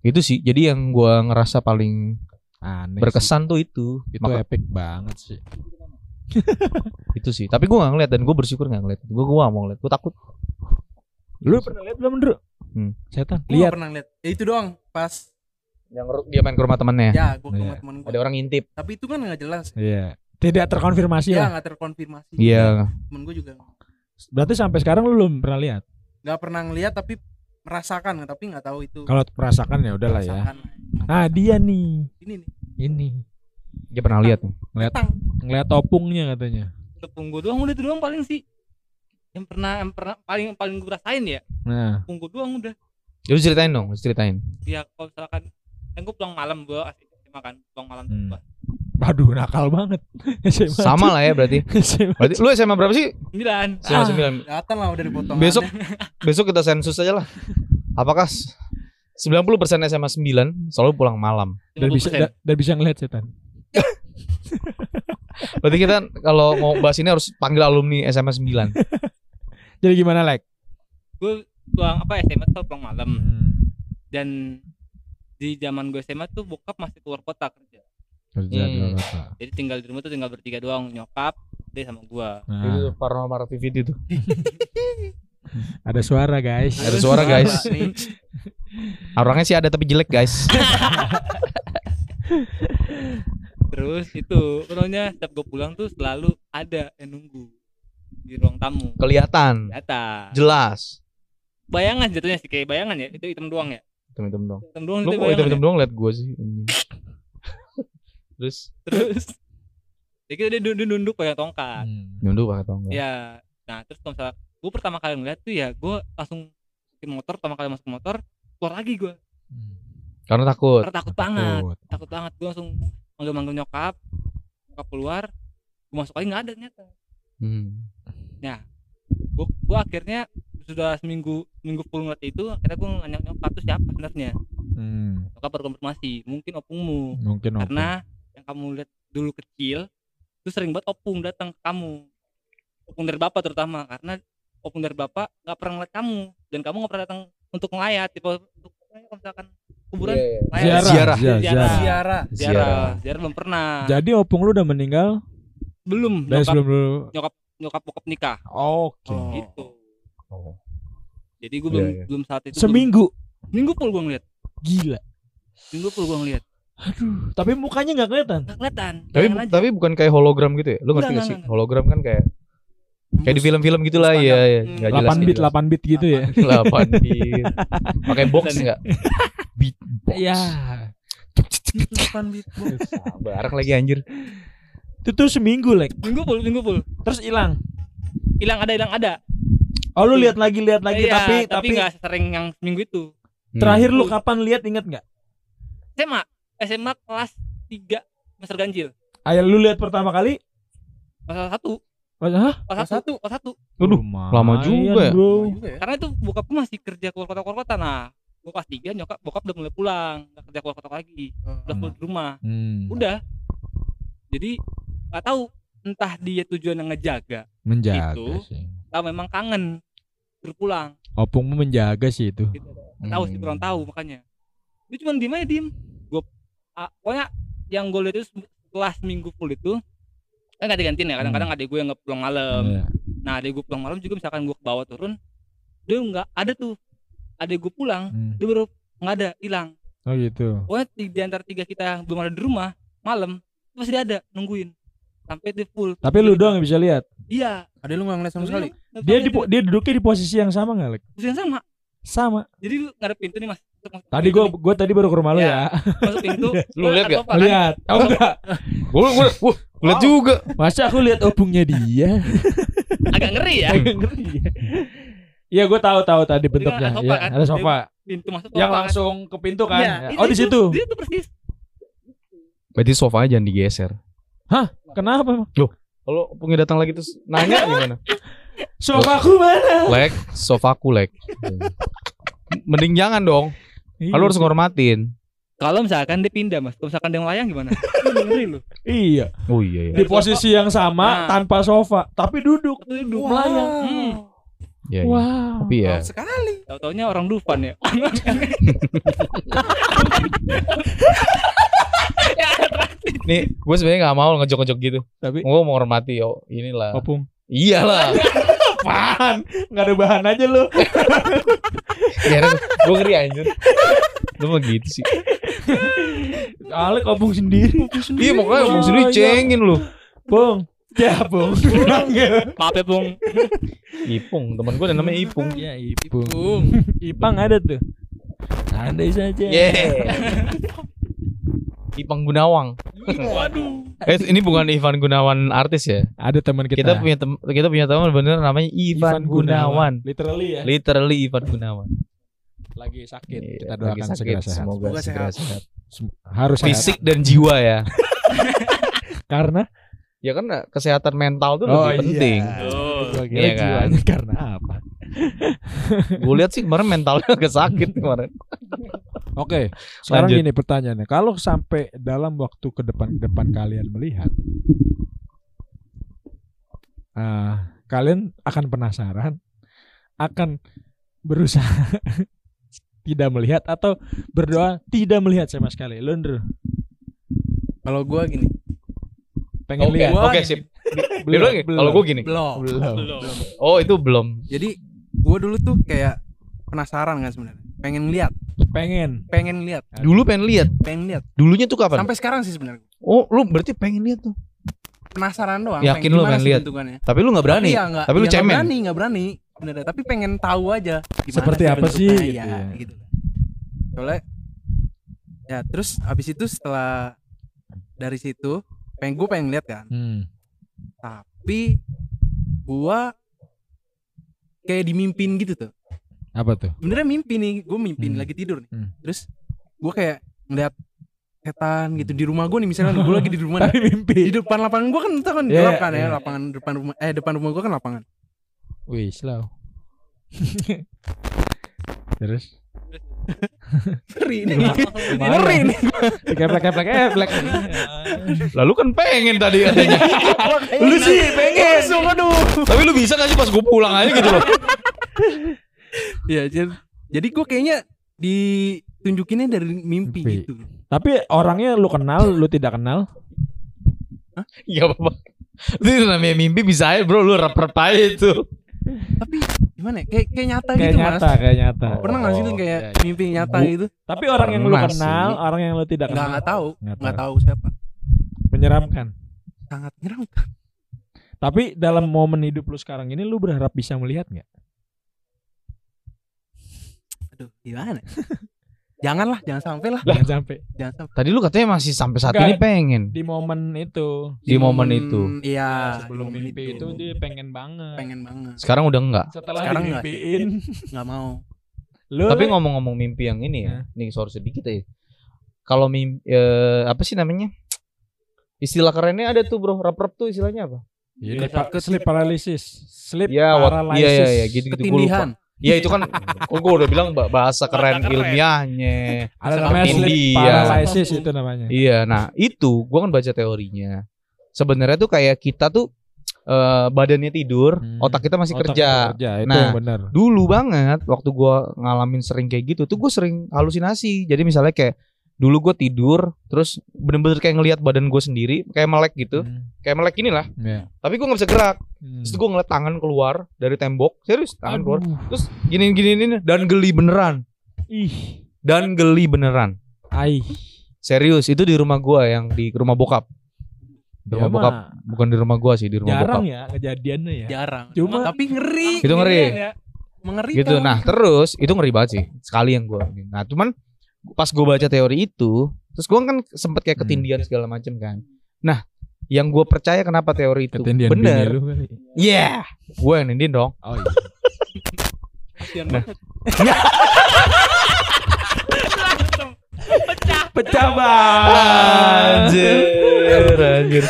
itu sih jadi yang gue ngerasa paling Aneh. berkesan tuh itu Sih. Itu Maka- epic banget sih. itu sih tapi gue nggak ngeliat dan gue bersyukur nggak ngeliat gue gue mau ngeliat gue takut Lu pernah lihat belum, Dru? Hmm. Setan. Nggak Lihat. pernah lihat. Ya itu doang pas yang dia main ke rumah temennya ya gua ke rumah temen gua. ada orang ngintip Tapi itu kan nggak jelas. Iya. Tidak terkonfirmasi Ya nggak terkonfirmasi. iya Temen gue juga Berarti sampai sekarang lu belum pernah lihat. nggak pernah ngeliat tapi merasakan tapi nggak tahu itu. Kalau merasakan ya udahlah ya. Merasakan. Nah, dia nih. Ini nih. Ini dia pernah lihat ngeliat ngeliat opungnya katanya. Tepung gue doang udah itu doang paling sih. Yang pernah yang pernah paling paling gue rasain ya. Nah, Tepung gue doang udah. Ya, lu ceritain dong lu ceritain Ya kalau misalkan kan gue pulang malam gue asik makan pulang malam Hmm. tuh waduh nakal banget. SMA. sama lah ya berarti SMA. berarti lu SMA berapa sih sembilan. SMA Ah. sembilan Datang lah udah dipotong. besok besok kita sensus aja lah apakah s- 90% SMA 9 selalu pulang malam Dan bisa dan, dan bisa ngeliat setan. berarti kita kalau mau bahas ini harus panggil alumni SMA 9 Jadi gimana, Lek? gue pulang apa SMA tuh pulang malam Hmm. dan di zaman gue SMA tuh bokap masih keluar kota kerja. Kerja di Hmm. luar kota. Jadi tinggal di rumah tuh tinggal bertiga doang nyokap, dia sama gua. itu Nah, paranormal activity tuh ada suara, guys. Ada suara, guys. Nih, orangnya sih ada tapi jelek guys Terus itu pokoknya setiap gue pulang tuh selalu ada yang nunggu di ruang tamu. kelihatan Data. jelas Bayangan jatuhnya sih kayak bayangan ya, itu hitam doang ya. Hitam-hitam dong Hitam doang lu kok hitam-hitam ya. doang liat gue sih terus Terus ya kita dia nunduk, nunduk pakai tongkat. Hmm. nyunduk pakai tongkat Ya. Nah, terus kalau misalnya gue pertama kali ngeliat tuh ya gue langsung ke motor, pertama kali masuk motor, keluar lagi gue. Hmm. karena takut Karena takut banget. Takut. takut banget gue langsung manggil-manggil nyokap nyokap keluar gue masuk lagi nggak ada ternyata hmm. gue gue akhirnya sudah seminggu seminggu full ngeliat itu akhirnya gue nanya nyokap tuh siapa sebenarnya Hmm. nyokap berkonfirmasi mungkin opungmu Mungkin opung. karena yang kamu lihat dulu kecil itu sering banget opung datang ke kamu opung dari bapak terutama karena opung dari bapak nggak pernah ngeliat kamu dan kamu nggak pernah datang untuk ngelayat tipe untuk kalau misalkan kuburan Iya, iya. layat. Ziarah. Ziarah. Ziarah. Ziarah. Ziarah. Ziarah. ziarah ziarah belum pernah Jadi opung lu udah meninggal belum dari nyokap sebelum lu. nyokap bokap nikah Oke. Oh. gitu Oh. jadi gue Iya, belum iya. belum saat itu Seminggu. belum, minggu full gue ngeliat Gila. minggu full gue ngeliat Aduh, tapi mukanya nggak kelihatan. nggak kelihatan tapi aja. tapi bukan kayak hologram gitu ya lu ngerti Enggak, gak sih enggak, hologram kan kayak kayak di film-film gitulah ya ya Hmm. jelas 8 nggak bit, jelas. 8 bit gitu ya. 8 bit pakai box enggak beat box Ya. Depan beat box. barang lagi anjir Itu tuh seminggu, Lek. minggu full minggu full Terus hilang. hilang ada hilang ada Oh, lu lihat lagi, lihat lagi Iya, tapi tapi tapi nggak sering yang seminggu itu Hmm. terakhir lu kapan lihat inget nggak? SMA SMA kelas 3 Master Ganjil Ayah lu lihat pertama kali? kelas satu hah? kelas satu kelas satu Waduh, Lumayan, lama juga ya. Bro. Ya. karena itu bokap gue masih kerja keluar kota keluar kota nah gue kelas 3 nyokap bokap udah mulai pulang nggak kerja keluar kota lagi udah Hmm. di rumah Hmm. udah jadi nggak tahu entah dia tujuan yang ngejaga Menjaga Itu. sih. Atau memang kangen berpulang Opungmu menjaga sih itu. gitu. Tahu sih Hmm. kurang tahu makanya dia cuma diem aja diem gue ah, pokoknya yang gue lihat itu setelah seminggu full itu kan ganti gantiin ya kadang-kadang adek gue yang nggak pulang malam Iya. nah adek gue pulang malam juga misalkan gue ke bawah turun dia nggak ada tuh adek gue pulang Hmm. dia baru nggak ada hilang Oh gitu. pokoknya di, di antara tiga kita yang belum ada di rumah malam itu pasti ada nungguin sampai dia full Tapi lu doang yang bisa lihat. iya Ada lu nggak ngeliat sama sekali? Dia di dia duduknya di posisi yang sama nggak, Lek? Posisi yang sama Sama. Jadi lu nggak ada pintu nih mas. Masuk- Tadi gua gua tadi baru ke rumah lu Ya. ya. masuk pintu. Lu lihat gak? kan? Lihat. Oh enggak. Gue gue wah, lihat juga. Masa aku lihat opungnya dia. Agak ngeri ya. Agak ngeri. Iya, gua tahu tahu tadi bentuknya. ada sofa Ya, kan? ada sofa. Pintu masuk Yang sofa kan. langsung ke pintu kan. Iya, Ya. itu- Oh, di itu- situ. Itu persis. Berarti sofanya jangan digeser. Kenapa? emang? Kalau punya datang lagi terus nanya gimana? Sofaku mana? Lek, sofaku lek. Mending jangan dong. Iya. Kalau harus ngormatin. Kalau misalkan dia pindah mas, kalau misalkan dia melayang gimana? Ini ngeri lu. Iya. Oh iya Di iya. posisi yang sama Nah. tanpa sofa, tapi duduk. Duduk melayang. Hmm. Iya, iya. Wow. Tapi ya Wow, sekali. Tahu-taunya orang Dufan ya. nih gue sebenarnya nggak mau ngejok-ngejok gitu. Tapi Gue mau hormati yo. Inilah. opung. Iyalah. Apaan? Enggak ada bahan aja lu. Ya, gue ngeri anjir. Lu mah gitu sih. Alek opung sendiri. Iya makanya mau sendiri iya. cengin lu. Bung. Ya, Bung. Maaf ya Bung. Ipung, teman gue namanya Ipung. ya, Ipung. Ipang ada tuh. Andai saja. Yeah. Ipang Gunawang. Waduh. Eh, ini bukan Ivan Gunawan artis ya. Ada teman kita. Kita, punya tem kita punya teman bener namanya Ivan, Gunawan. Literally ya. Literally Ivan Gunawan. Lagi sakit. Iya, Kita lagi doakan sakit. segera sehat. Semoga Semoga segera sehat. sehat. Harus sehat. Fisik dan jiwa ya. karena Ya kan kesehatan mental tuh Oh, lebih penting. Oh. Iya kan? jiwanya karena apa? Gue lihat sih kemarin mentalnya agak sakit kemarin. Oke, sekarang Lanjut. gini pertanyaannya. Kalau sampai dalam waktu ke depan depan kalian melihat, ah, kalian akan penasaran, akan berusaha tidak melihat atau berdoa tidak melihat sama sekali. Lu Ndro, Kalau gua gini, pengen Oke, lihat? Oke gini. sip. Bilang gini, Kalau gue gini. belum. Belum. Belum. Oh itu belum. Jadi gua dulu tuh kayak penasaran kan sebenarnya. Pengen lihat, Pengen. pengen lihat, Dulu pengen lihat. pengen lihat. Dulunya tuh kapan? Sampai sekarang sih sebenarnya. Oh lu berarti pengen lihat tuh. Penasaran doang. Yakin pengen lu pengen lihat? bentukannya. Tapi lu nggak berani. Iya, nggak- Tapi lu nggak cemen. berani, nggak berani. Bener, tapi pengen tahu aja gimana Seperti apa sih, gitu iya, ya. gitu. Soalnya ya terus abis itu setelah dari situ pengen gue pengen lihat kan Hmm. tapi gua kayak dimimpin gitu tuh Apa tuh? sebenarnya mimpi nih gue mimpin Hmm. lagi tidur nih Hmm. terus gua kayak ngeliat setan gitu di rumah gue nih misalnya gue lagi di rumah nih. Tapi mimpi. di depan lapangan gua kan itu kan Iya, gelap kan ya iya. lapangan depan rumah eh depan rumah gua kan lapangan Wih, slow. Terus? Ngeri nih ngeri nih Keplek keplek keplek. Lalu kan pengen tadi katanya. lu sih pengen aduh Tapi lu bisa gak sih pas gue pulang aja gitu loh. ya jadi jadi gue kayaknya ditunjukinnya dari mimpi, Mimpi. gitu Tapi orangnya lu kenal, lu tidak kenal. Iya apa-apa. Itu namanya mimpi bisa aja bro. Lu rep-rep aja itu. tapi gimana ya? kayak kayak nyata Kayak gitu nyata, mas kayak nyata. pernah nggak sih lu Oh, kayak iya, iya. mimpi nyata Bu- gitu Tapi orang yang lu kenal, sih. orang yang lu tidak kenal. nggak tahu Nggak nggak tahu. tahu siapa Menyeramkan. sangat menyeramkan Tapi dalam momen hidup lu sekarang ini lu berharap bisa melihat nggak? aduh gimana janganlah jangan sampai lah Jangan sampai jangan sampai Tadi lu katanya masih sampai saat Enggak. ini pengen. di momen itu. Di momen Hmm, itu. iya Sebelum di momen mimpi itu dia pengen banget. pengen banget Sekarang udah enggak. Setelah Sekarang nggak sih. dimimpiin, nggak mau lu Tapi ngomong-ngomong mimpi yang ini ya. Nih sorry sedikit ya. Kalau mimpi eh, apa sih namanya? Istilah kerennya ada tuh bro. Rep-rep tuh istilahnya apa? Ini pak sleep paralysis, sleep Ya, paralysis. iya iya iya gitu-gitu ketindihan Iya itu kan kok gue udah bilang ba- bahasa keren keren. ilmiahnya. Ada namanya India. paralysis itu namanya. Iya, nah itu gua kan baca teorinya. Sebenarnya tuh kayak kita tuh eh, badannya tidur, Hmm. otak kita masih Otak kerja. kerja itu Nah, benar. Dulu banget waktu gua ngalamin sering kayak gitu tuh gue sering halusinasi. Jadi misalnya kayak dulu gue tidur terus bener-bener kayak ngelihat badan gue sendiri kayak melek gitu. Hmm. Kayak melek inilah. Ya. Tapi gue nggak bisa gerak. Hmm. Terus gue ngeliat tangan keluar dari tembok. Serius, tangan keluar. Aduh. Terus gini gini gini dan geli beneran. Ih, Dan geli beneran. ai. Serius, itu di rumah gua yang di rumah bokap. Di Ya rumah bokap, mah, bukan di rumah gua sih, di rumah jarang bokap. ya kejadiannya ya. jarang Cuma- tapi ngeri Itu ngeri. ya. Mengerikan. gitu nah terus itu ngeri banget sih sekali yang gue nah cuman pas gue baca teori itu terus gue kan sempet kayak Hmm. ketindian segala macam kan nah yang gue percaya kenapa teori itu Ketindian bener lu kali. Iya, gue yang nindin dong. Oh iya. Nah. banget. Pecah banget. Anjir, anjir.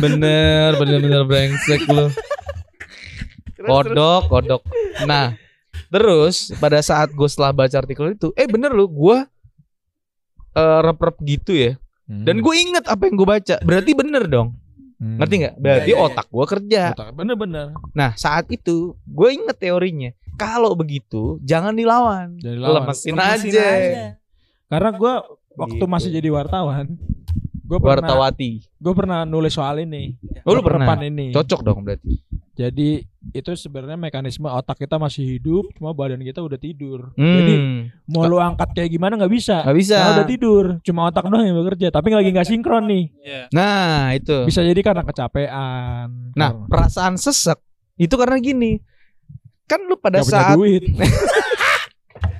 Bener, bener, bener brengsek lu. Kodok, kodok. Nah, terus pada saat gue setelah baca artikel itu, eh bener lu, gue eh rep-rep gitu ya. Dan gue inget apa yang gue baca. Berarti bener dong. Hmm. Ngerti nggak? Berarti Iya, iya, iya. otak gue kerja. Bener-bener. Nah, saat itu gue inget teorinya. Kalau begitu, jangan dilawan. Jangan dilawan. Lemesin, Lemesin aja. aja. Karena gue waktu Gitu. masih jadi wartawan, gue pernah Wartawati. gue pernah nulis soal ini. Oh, lu pernah? Ini. Cocok dong berarti. Jadi itu sebenarnya mekanisme otak kita masih hidup, cuma badan kita udah tidur. Jadi Hmm. mau lu angkat kayak gimana nggak bisa. Gak bisa. Karena udah tidur, cuma otak doang yang bekerja. Tapi lagi nggak sinkron nih. Iya. Nah, itu. Bisa jadi karena kecapean. Nah, karena perasaan sesek itu karena gini. Kan lu pada nggak punya saat duit.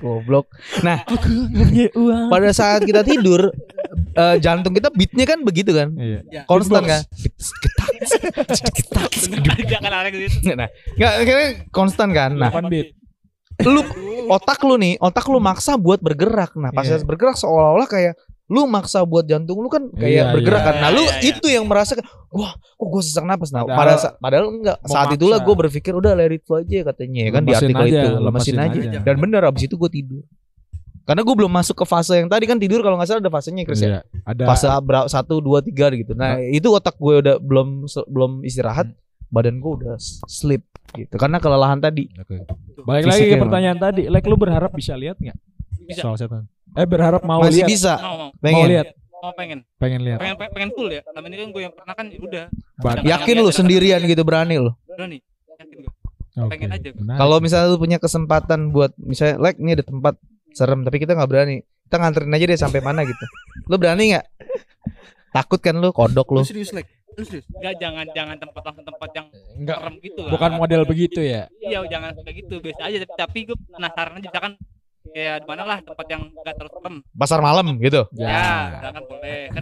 goblok. Nah, pada saat kita tidur eh, jantung kita beatnya kan begitu kan? Iya. Ya. Konstan kan? Jangan lari ke situ. Nah, nggak konstan kan? Nah, 8 bit. lu otak lu nih, otak lu maksa buat bergerak. Nah, pas Iya. bergerak seolah-olah kayak lu maksa buat jantung lu kan kayak Iya, bergerak iya. kan. Nah, lu Iya, iya. itu yang merasa wah, kok gue sesak napas. Nah, Padahal- pada sa- padahal enggak. Saat itulah maksa. gue berpikir udah let it flow aja katanya ya kan di artikel aja, itu, lemesin lemesin aja. aja. Dan bener abis itu gue tidur. Karena gue belum masuk ke fase yang tadi kan tidur kalau nggak salah ada fasenya Chris ya. Iya. Ada Fase berapa satu dua tiga gitu. Nah itu otak gue udah belum belum istirahat, badan gue udah sleep gitu. Karena kelelahan tadi. Oke. Balik lagi ke pertanyaan tadi. Like lu berharap bisa lihat nggak? Bisa. Soal setan. Eh berharap mau Masih lihat. bisa. Mau mau Mau Pengen. lihat. mau pengen. Pengen lihat. Iya. Pengen pengen full ya. Selama ini kan gue yang pernah kan ya udah. Ban- Yakin lu sendirian gitu berani lu. Nih. Yakin gue. Oke. pengen aja. Kalau misalnya lu punya kesempatan buat misalnya like ini ada tempat serem tapi kita nggak berani. Kita nganterin aja deh sampai mana gitu. Lu berani nggak? Takut kan lu kodok lu. Serius like? Lu serius? Enggak jangan jangan tempat langsung tempat yang enggak serem gitu lah. bukan model begitu ya. Iya jangan kayak gitu biasa aja tapi, tapi gue penasaran aja misalkan kayak di mana lah tempat yang enggak terlalu serem. Pasar malam gitu. Ya, misalkan boleh. Kan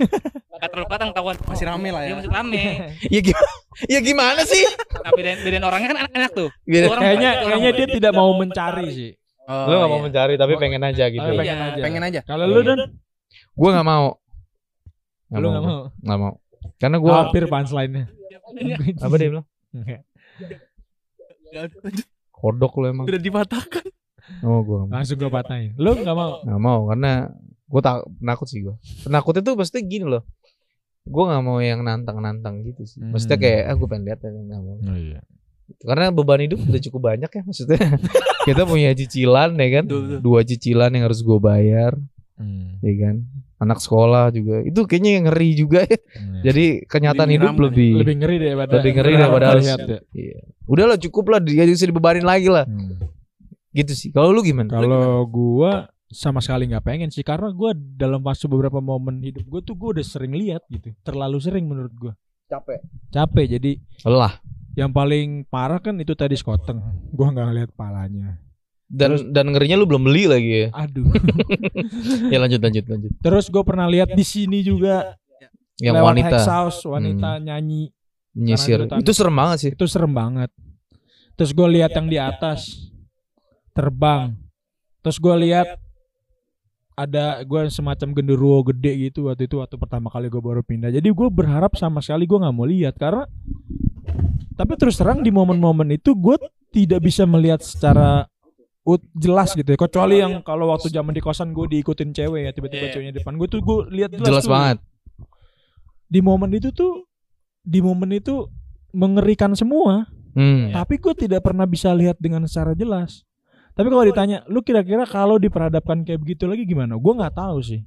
enggak terlalu kelihatan ketahuan. Masih rame lah ya. Iya masih rame. Ya gimana? Ya gimana sih? Nah, bedain, bedain orangnya kan enak, enak tuh. Beda- Orang Kayaknya orang kayaknya dia tidak mau mencari sih. Oh, Lu gak mau iya. mencari tapi pengen aja gitu. Iya. pengen aja. pengen aja. Kalau lu dan Gue nggak mau. lu nggak mau. Nggak mau. Karena gue Hampir punchline-nya. apa dia bilang? Enggak. Kodok lu emang. Udah dipatahkan. Oh gue Langsung gue patahin. Lu nggak mau? nggak mau karena gue tak penakut sih gue. Penakutnya tuh pasti gini loh. Gue nggak mau yang nantang-nantang gitu sih. Maksudnya Hmm. kayak ah gue pengen lihat aja nggak mau. Oh iya. Karena beban hidup udah cukup banyak ya maksudnya. kita punya cicilan ya kan. Betul, betul. Dua cicilan yang harus gue bayar, Hmm. ya kan. Anak sekolah juga. Itu kayaknya yang ngeri juga ya. Iya. Jadi kenyataan Lebih hidup lebih lebih ngeri daripada lebih ngeri daripada harus. ya. Iya. Udahlah cukup lah dia bisa dibebanin lagi lah. Hmm. Gitu sih. Kalau lu gimana? Kalau gua sama sekali nggak pengen sih karena gua dalam fase beberapa momen hidup gua tuh gua udah sering lihat gitu. Terlalu sering menurut gua. capek. Capek jadi Lelah. yang paling parah kan itu tadi skoteng. Gua nggak ngeliat palanya. Dan dan ngerinya lu belum beli lagi ya. Aduh. Ya lanjut lanjut lanjut. Terus gua pernah lihat di sini juga Yang lewat wanita Hex House, wanita nyanyi menyisir. Karena itu Itu serem banget sih. itu serem banget. Terus gue lihat yang di atas terbang. Terus gue lihat ada gue semacam genderuwo gede gitu waktu itu waktu pertama kali gue baru pindah. Jadi gue berharap sama sekali gue nggak mau lihat karena tapi terus terang di momen-momen itu gue tidak bisa melihat secara ut- jelas gitu ya. Kecuali yang kalau waktu zaman di kosan gue diikutin cewek ya tiba-tiba Iya. ceweknya depan gue tuh gue lihat jelas, Jelas tuh. banget. Di momen itu tuh di momen itu mengerikan semua. Hmm. Tapi gue tidak pernah bisa lihat dengan secara jelas. Tapi kalau ditanya, lu kira-kira kalau diperhadapkan kayak begitu lagi gimana? Gue nggak tahu sih.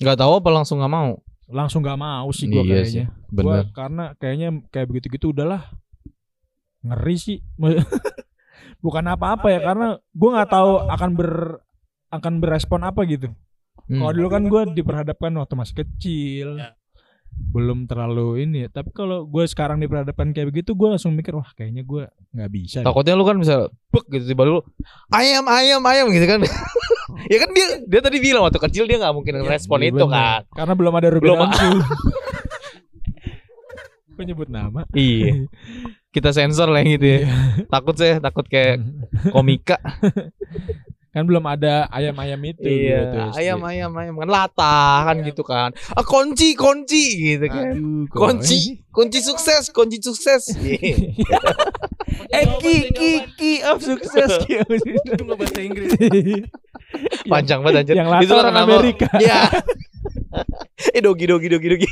Gak tahu apa langsung nggak mau. Langsung nggak mau sih gue Iya sih, kayaknya. Gua, Bener. karena kayaknya kayak begitu-gitu udahlah ngeri sih. Bukan apa-apa ya karena gue nggak tahu akan ber akan berespon apa gitu. Hmm. Kalau dulu kan gue diperhadapkan waktu masih kecil. Ya. Belum terlalu ini. ya. Tapi kalau gue sekarang di peradaban kayak begitu, gue langsung mikir wah kayaknya gue nggak bisa. deh. Takutnya lu kan bisa bek gitu tiba lu ayam ayam ayam gitu kan. ya kan dia dia tadi bilang waktu kecil dia nggak mungkin ngerespon Iya, itu bener. kan. Karena belum ada Ruben Belum- Onsu. Gue nyebut nama. Iya. Kita sensor lah gitu ya. takut saya takut kayak komika. Kan belum ada ayam-ayam itu. iya. gitu, SD. ayam ayam ayam kan latah kan gitu kan. Ah, kunci kunci gitu kan. Aduh, Kunci kunci sukses kunci sukses. Iya. Eh ki ki ki of sukses of sukses. Itu nggak bahasa Inggris. Panjang banget anjir. Yang Itulah orang Amerika. Iya. eh dogi dogi dogi dogi.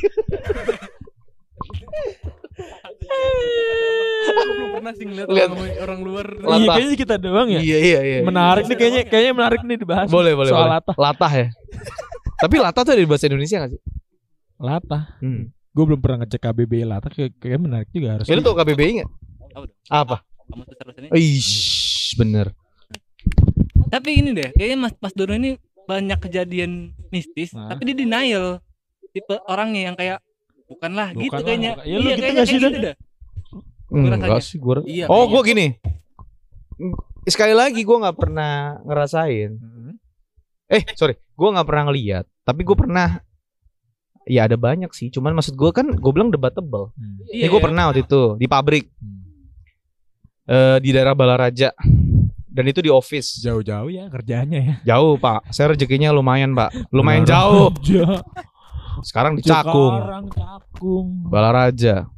Aku belum pernah sih ngeliat Lihat. orang, orang luar. Latah. Iya kayaknya kita doang ya. Iya iya iya. Menarik nih kayaknya kayaknya menarik nih dibahas. Boleh boleh soal boleh. latah. Latah ya. Tapi latah tuh ada di bahasa Indonesia gak sih? Latah. Hmm. Gue belum pernah ngecek KBBI latah kayak, kayak menarik juga harus. Ya, lu tau KBBI gak? Apa? Kamu terus ini. Ish, bener. Tapi ini deh, kayaknya Mas Mas Dono ini banyak kejadian mistis, Nah. tapi dia denial. Tipe orangnya yang kayak bukanlah gitu kayaknya. bukan. Ya, lu iya, gitu kayaknya nggak sih, kayak gitu dah. Enggak sih gua. Iya. Oh, kayaknya. gua gini. Sekali lagi gua nggak pernah ngerasain. Hmm. Eh, sorry, gua nggak pernah ngeliat. Tapi gua pernah. Ya ada banyak sih. Cuman maksud gua kan, gua bilang debatable. Hmm. Ini Iya, gua iya. pernah waktu itu di pabrik Hmm. eh, di daerah Balaraja. Dan itu di office. Jauh-jauh ya kerjanya ya. Jauh, Pak. Saya rezekinya lumayan, Pak. Lumayan jauh. Jauh. Sekarang di Cakung. Sekarang Cakung. Balaraja.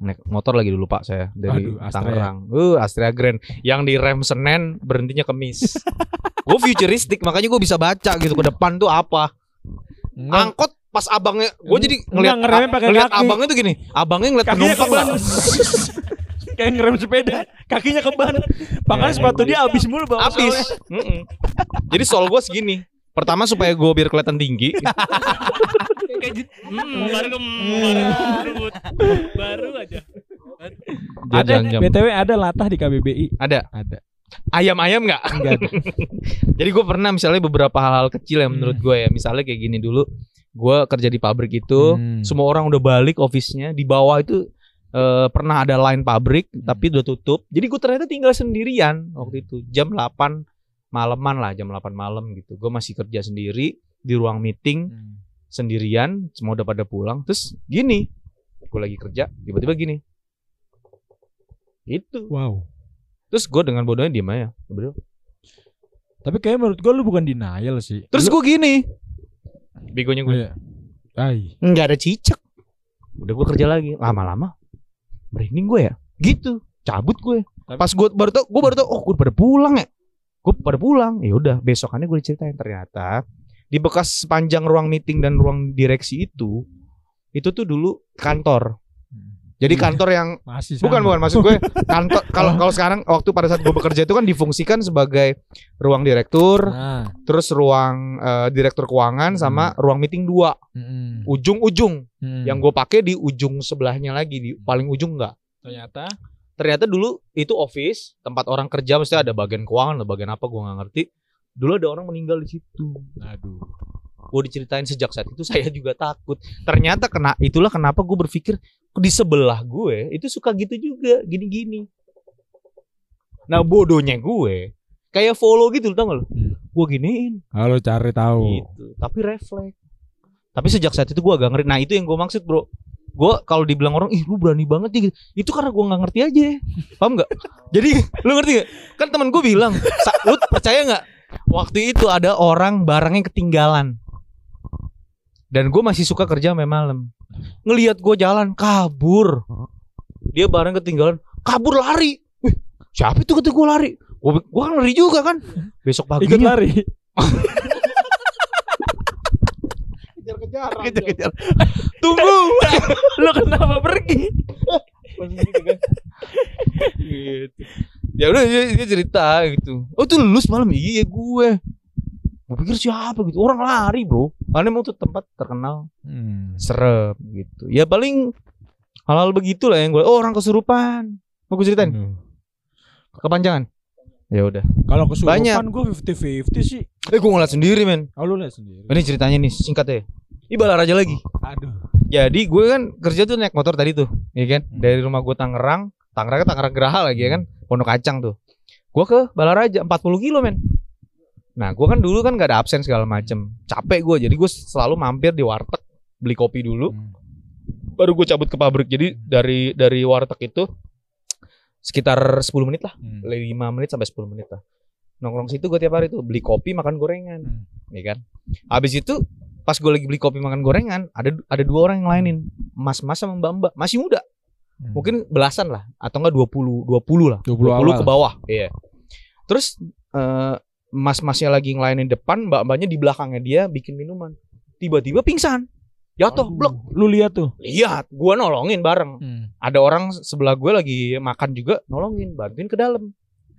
Naik motor lagi dulu Pak saya dari Aduh. Tangerang. Uh, Astrea Grand yang di rem Senen berhentinya Kemis. gue futuristik makanya gue bisa baca gitu ke depan tuh apa. Angkot pas abangnya gue jadi ngeliat ngeremnya pakai ngeliat kaki. abangnya tuh gini. Abangnya ngeliat Kakinya penumpang ke ban. lah. Kayak ngerem sepeda, kakinya ke ban. Makanya Ya, sepatu dia habis mulu bawa Habis. Mm-mm. Jadi sol gue segini. Pertama supaya gue biar kelihatan tinggi. Kayak gitu. Hmm, baru ke baru, baru aja. Ada. BTW ada latah di KBBI. Ada Ada. ayam-ayam nggak? Enggak. Jadi gue pernah misalnya beberapa hal-hal kecil yang menurut Hmm. gue ya. Misalnya kayak gini dulu. Gue kerja di pabrik itu. Hmm. semua orang udah balik office-nya di bawah itu eh, pernah ada line pabrik Hmm. tapi udah tutup jadi gue ternyata tinggal sendirian waktu itu jam 8 malaman lah jam 8 malam gitu gue masih kerja sendiri di ruang meeting Hmm. sendirian semua udah pada pulang terus gini gue lagi kerja tiba-tiba gini itu Wow. terus gue dengan bodohnya diem aja Bro. Tapi kayak menurut gua lu bukan denial sih. terus Lu- gue gini begonya gue Iya. Ay. nggak ada cicak udah gue kerja lagi lama-lama merinding gue ya gitu cabut gue Tapi- pas gue baru tau gue baru tau oh gue pada pulang ya gue pada pulang. Ya udah besokannya gue diceritain. Ternyata di bekas sepanjang ruang meeting dan ruang direksi itu itu tuh dulu kantor. Jadi kantor yang Masih bukan bukan maksud gue kantor kalau kalau sekarang waktu pada saat gue bekerja itu kan difungsikan sebagai ruang direktur Nah. terus ruang eh, direktur keuangan sama ruang meeting dua. Mm-mm. ujung-ujung. Hmm. yang gue pakai di ujung sebelahnya lagi di paling ujung enggak ternyata ternyata dulu itu office tempat orang kerja mesti ada bagian keuangan ada bagian apa gue nggak ngerti. Dulu ada orang meninggal di situ. Aduh. gue diceritain sejak saat itu saya juga takut. Ternyata kena itulah kenapa gue berpikir di sebelah gue itu suka gitu juga gini-gini. Nah bodohnya gue kayak follow gitu tau gak lo Hmm. gue giniin. Halo cari tahu. gitu. Tapi refleks. Tapi sejak saat itu gue agak ngeri. Nah itu yang gue maksud bro gue kalau dibilang orang ih lu berani banget ya gitu. itu karena gue nggak ngerti aja. Paham nggak? Jadi lu ngerti gak kan teman gue bilang "Sa- lu percaya nggak? Waktu itu ada orang barangnya ketinggalan. Dan gue masih suka kerja sampai malam. Ngelihat gue jalan kabur. Dia barang ketinggalan kabur lari. Wih, siapa itu kata gue lari? Gue kan lari juga kan. Besok Ikut paginya. lari. kejar-kejar kejar-kejar tunggu! Lu kenapa pergi? gitu. ya udah dia, cerita gitu. Oh tuh lulus malam. Iya gue. Gue pikir siapa gitu. Orang lari bro. Karena emang tuh tempat terkenal. Hmm. serem gitu. Ya paling hal-hal begitulah yang gue oh orang kesurupan. Mau gue ceritain? Aduh. kepanjangan? Ya udah. Kalau kesurupan Banyak. gue 50-50 sih. eh gue ngeliat sendiri men. Oh lu lihat sendiri. ini ceritanya nih singkat ya di Balaraja lagi. Aduh. Jadi gue kan kerja tuh naik motor tadi tuh, ya kan? Hmm. Dari rumah gue Tangerang, Tangerang kan Tangerang Geraha lagi ya kan, Pondok Kacang tuh. Gue ke Balaraja 40 kilo men. Nah gue kan dulu kan gak ada absen segala macem, capek gue, jadi gue selalu mampir di warteg beli kopi dulu, Hmm. baru gue cabut ke pabrik. Jadi dari dari warteg itu sekitar 10 menit lah, Hmm. 5 menit sampai 10 menit lah. Nongkrong situ gue tiap hari tuh beli kopi makan gorengan, Hmm. ya kan. Habis itu pas gue lagi beli kopi makan gorengan, ada ada dua orang yang lainin, mas-mas sama mbak-mbak, masih muda, Hmm. mungkin belasan lah, atau enggak 20 20 lah, 20 awal. ke bawah, iya. Terus eh, mas-masnya lagi ngelainin depan, mbak-mbaknya di belakangnya dia bikin minuman, tiba-tiba pingsan, jatuh, Aduh. blok. Lu lihat tuh. Lihat, gua nolongin bareng. Hmm. Ada orang sebelah gue lagi makan juga, nolongin, bantuin ke dalam,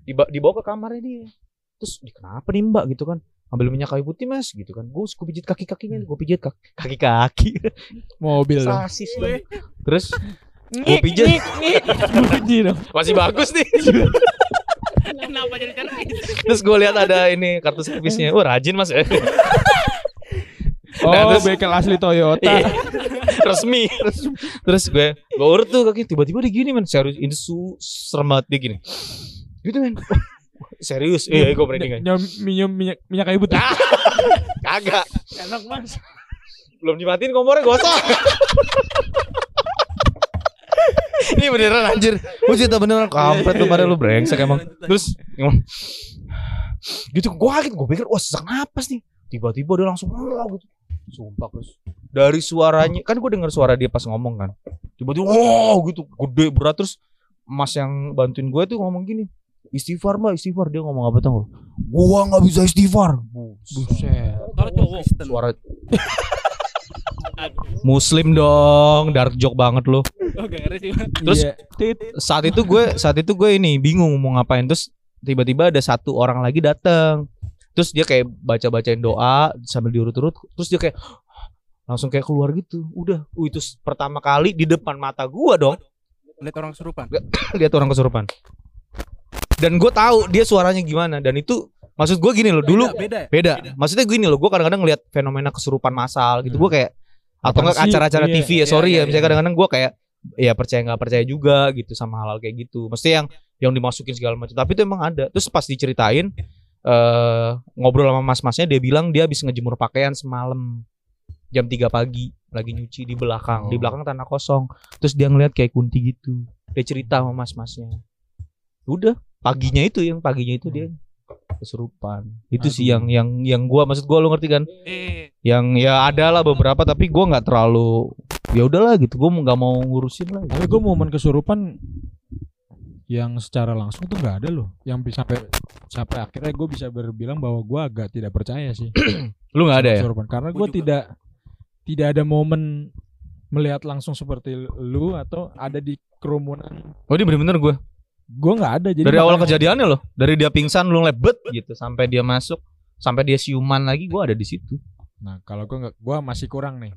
Diba- dibawa ke kamarnya dia. Terus "Di, kenapa nih mbak gitu kan? Ambil minyak kayu putih mas gitu kan. Gue gue pijit kaki kakinya, gue pijit kaki kaki kaki. Mobil. Sasis dong. Terus gue pijit Bunyi dong. masih bagus nih. Kenapa jadi servis? Terus gue lihat ada ini kartu servisnya. Wah rajin mas ya. Oh, Nah, terus- bengkel asli Toyota. Iya. resmi. Terus gue gue urut tuh kaki tiba-tiba dia gini men serius ini su serem banget dia gini. Gitu men. Serius, iya gue merinding aja. Minum minyak, minyak kayu putih. Kagak, Enak mas. belum dimatiin kompornya gosong. Ini beneran anjir. Gue cerita beneran kampret tuh pada lu brengsek emang. Terus gitu gue kaget gue pikir wah sesak napas nih. Tiba-tiba dia langsung wah gitu. Sumpah terus dari suaranya kan gue dengar suara dia pas ngomong kan. Tiba-tiba wah gitu gede berat terus Mas yang bantuin gue tuh ngomong gini. Istighfar mbak, istighfar dia ngomong apa tau? Gua nggak bisa istighfar. Buset. Kalau cowok. Suara Muslim dong, dark joke banget lo. Oh, gak ngerti sih. Bang. Terus- Iya. Saat itu gue, saat itu gue ini bingung mau ngapain. Terus tiba-tiba ada satu orang lagi datang. Terus dia kayak baca-bacain doa sambil diurut-urut. Terus dia kayak langsung kayak keluar gitu. Udah, uh, itu pertama kali di depan mata gua dong Lihat orang serupan. lihat orang kesurupan. Dan gue tahu dia suaranya gimana. Dan itu maksud gue gini loh. Dulu beda, ya? beda. Maksudnya gini loh. Gue kadang-kadang ngeliat fenomena kesurupan massal gitu. Gue kayak atau enggak acara-acara Iya, TV ya iya, sorry iya, ya misalnya iya. kadang-kadang gue kayak ya percaya nggak percaya juga gitu sama hal-hal kayak gitu mesti yang yang dimasukin segala macam tapi itu emang ada terus pas diceritain eh ngobrol sama mas-masnya dia bilang dia habis ngejemur pakaian semalam jam 3 pagi lagi nyuci di belakang di Oh. belakang tanah kosong terus dia ngeliat kayak kunti gitu dia cerita sama mas-masnya udah paginya itu yang paginya itu dia kesurupan. Itu sih yang Aduh. yang yang gua maksud gua lo ngerti kan? Eh, yang ya ada lah beberapa tapi gua nggak terlalu ya udahlah gitu. Gua nggak mau ngurusin lah. Tapi gue momen kesurupan yang secara langsung tuh nggak ada loh. Yang bisa sampai sampai akhirnya gue bisa berbilang bahwa gue agak tidak percaya sih. lu nggak ada ya? kesurupan. Karena Gua gue tidak tidak ada momen melihat langsung seperti lu atau ada di kerumunan. oh ini bener-bener gue Gue nggak ada jadi dari awal kejadiannya loh dari dia pingsan lu lebet gitu sampai dia masuk sampai dia siuman lagi gua ada di situ Nah kalau gue nggak, gue masih kurang nih.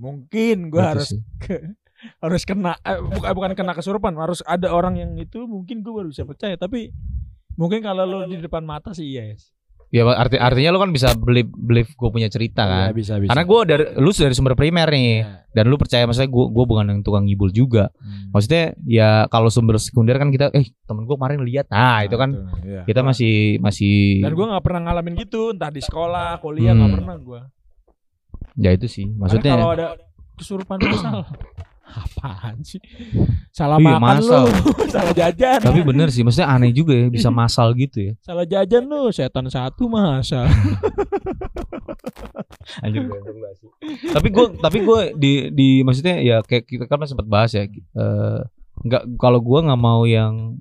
Mungkin gue harus sih. harus kena eh, bukan bukan kena kesurupan harus ada orang yang itu mungkin gue baru bisa percaya tapi mungkin kalau lo di depan mata sih iya yes. Ya arti artinya lu kan bisa believe believe gue punya cerita kan Iya, bisa bisa karena gue dari lu dari sumber primer nih Iya. dan lu percaya maksudnya gue gue bukan yang tukang ngibul juga Hmm. maksudnya ya kalau sumber sekunder kan kita eh temen gue kemarin lihat nah itu kan tuh, iya. kita masih masih dan gue nggak pernah ngalamin gitu entah di sekolah kuliah nggak Hmm. pernah gue ya itu sih maksudnya kalau maksudnya ada kesurupan masal apaan sih salah Iya, makan masal. lu salah jajan tapi bener sih maksudnya aneh juga ya bisa masal gitu ya salah jajan lu setan satu masal Anjir gue Tapi gue tapi gue di di maksudnya ya kayak kita kan sempat bahas ya. eh, nggak kalau gue nggak mau yang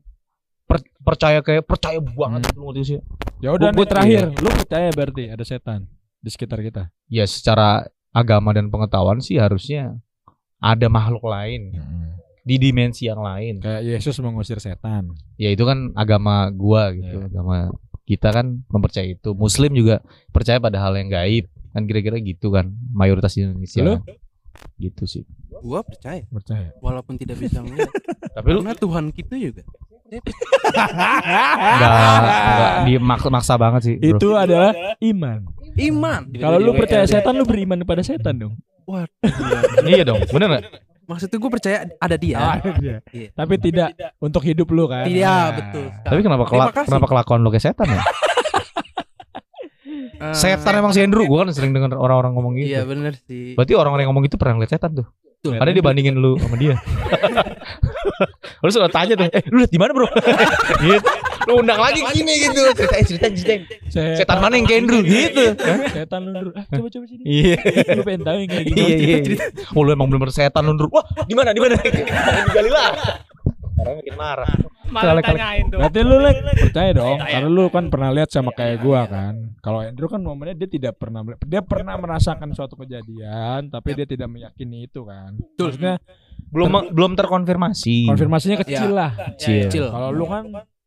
per- percaya kayak percaya banget Hmm. lu ngerti sih. ya udah nih terakhir lu percaya berarti ada setan di sekitar kita Ya secara agama dan pengetahuan sih harusnya ada makhluk lain di dimensi yang lain. kayak Yesus mengusir setan Ya itu kan agama gua gitu, Iya. agama kita kan mempercayai itu. Muslim juga percaya pada hal yang gaib. Kan kira-kira gitu kan mayoritas di Indonesia. Lu? kan. Gitu sih. Gua percaya percaya walaupun tidak bisa melihat. Tapi lu Karena Tuhan kita juga. Enggak, dia maksa, maksa banget sih, bro. itu adalah iman Iman. Kalau lu percaya setan lu beriman kepada setan dong. Iya dong, bener nggak? Maksudnya gue percaya ada dia. Ah, iya. Iya. Tapi tidak untuk hidup lu kan. Iya, Nah. betul. Tapi kenapa kelak, kasih. kenapa kelakuan lo kayak setan ya? Eh, Setan emang si Andrew, gua kan sering denger orang-orang ngomong gitu. Iya bener sih. Berarti orang-orang yang ngomong itu pernah ngeliat setan tuh. Betul. Ada dibandingin lu sama dia. lu sudah tanya tuh, eh lu liat di mana bro? gitu. Lu undang lagi gini gitu. Cerita, cerita, cerita. Setan mana yang Andrew gitu. Setan lu Ndru. Ah, coba coba sini. Iya. Lu pengen tahu yang kayak gini. Iya, iya. iya. Oh lu emang bener-bener setan lu Andrew. Wah, di mana? Di mana? Digali lah. Orang makin marah. Malah tanyain dong. Berarti lu Lek percaya dong. Karena lu kan pernah lihat sama kayak gua kan Kalau Andrew kan momennya dia tidak pernah Dia pernah merasakan suatu kejadian Tapi dia tidak meyakini itu kan Maksudnya Belum belum terkonfirmasi. konfirmasinya kecil lah Kecil. Kecil. Kalau lu kan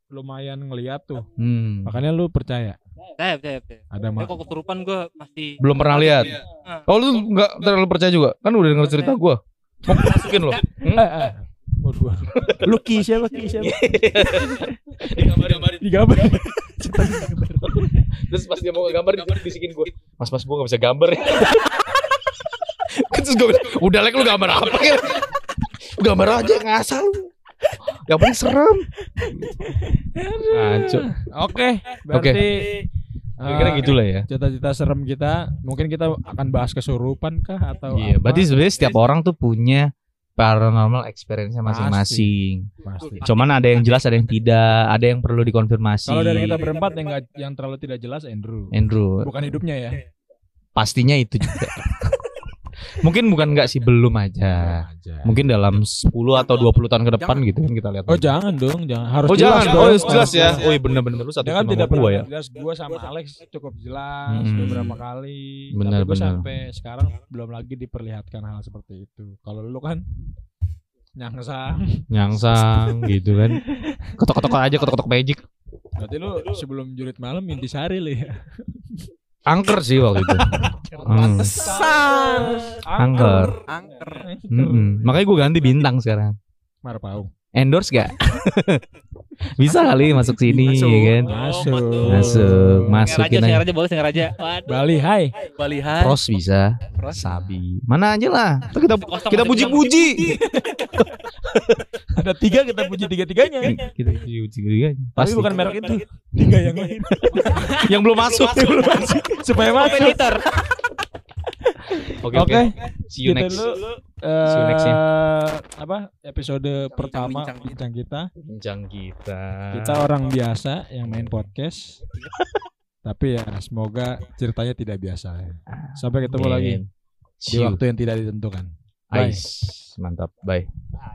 lumayan ngeliat tuh Hmm. Makanya lu percaya Percaya, percaya, percaya. Ada mah kok kesurupan gue masih Belum pernah lihat. Ah. Oh lu nggak terlalu percaya juga? Kan udah denger cerita gua. Mau masukin lo. eh, eh. Waduh, waduh. Lu ki siapa ki siapa Digambar Terus pas dia mau gambar bisikin gue Mas mas gue gak bisa gambar ya Terus gue bilang Udah lek lu gambar apa Gambar aja ngasal lu Yang penting serem. Hancur Oke Berarti Kira-kira eh, gitu lah ya. Cita-cita serem kita Mungkin kita akan bahas kesurupan kah Atau Iya apa? berarti sebenarnya setiap orang tuh punya Paranormal experience masing-masing. Pasti. Cuman ada yang jelas ada yang tidak Ada yang perlu dikonfirmasi. Kalau dari kita berempat yang nggak yang terlalu tidak jelas Andrew. Andrew. Bukan hidupnya ya. Pastinya itu juga Mungkin bukan enggak sih belum aja aja. Mungkin dalam 10 atau 20 tahun ke depan gitu kan kita lihat Oh jangan dong, jangan harus Oh jelas jangan, dong. oh jelas ya. Oh iya bener-bener lu satu kan sama tidak pernah ya. jelas gua sama Alex cukup jelas Hmm. beberapa kali. Benar, Tapi gua benar. sampai sekarang belum lagi diperlihatkan hal seperti itu. Kalau lu kan nyangsang. Nyangsang gitu kan. Ketok-ketok aja, ketok-ketok magic. Berarti lu sebelum jurit malam intisari lu ya. Angker sih waktu itu. Hmm. Pantesan. Angker. Angker. Mm-mm. Makanya gue ganti bintang sekarang. Marpau. Endorse gak? Bisa kali masuk sini Masuk. ya kan. Masuk. Masuk, aja. aja boleh singer aja. Waduh. Bali hai. Bali Hai. Pros bisa, Pros. sabi. Mana aja lah. Kita Kosong kita masih puji-puji. Ada tiga kita puji tiga-tiganya. kita puji-puji juga. Tapi Pasti. bukan merek itu. Tiga yang lain. yang belum masuk. Supaya masuk. Kompetitor. Oke Oke. oke. See you Gitu next. dulu, See you next ya. eh, apa episode pertama bincang. bincang kita. Bincang kita. Kita orang biasa yang main podcast. Tapi ya semoga ceritanya tidak biasa. ya. Sampai ketemu lagi Amin. di See you. waktu yang tidak ditentukan. Bye. Ais. Mantap. Bye.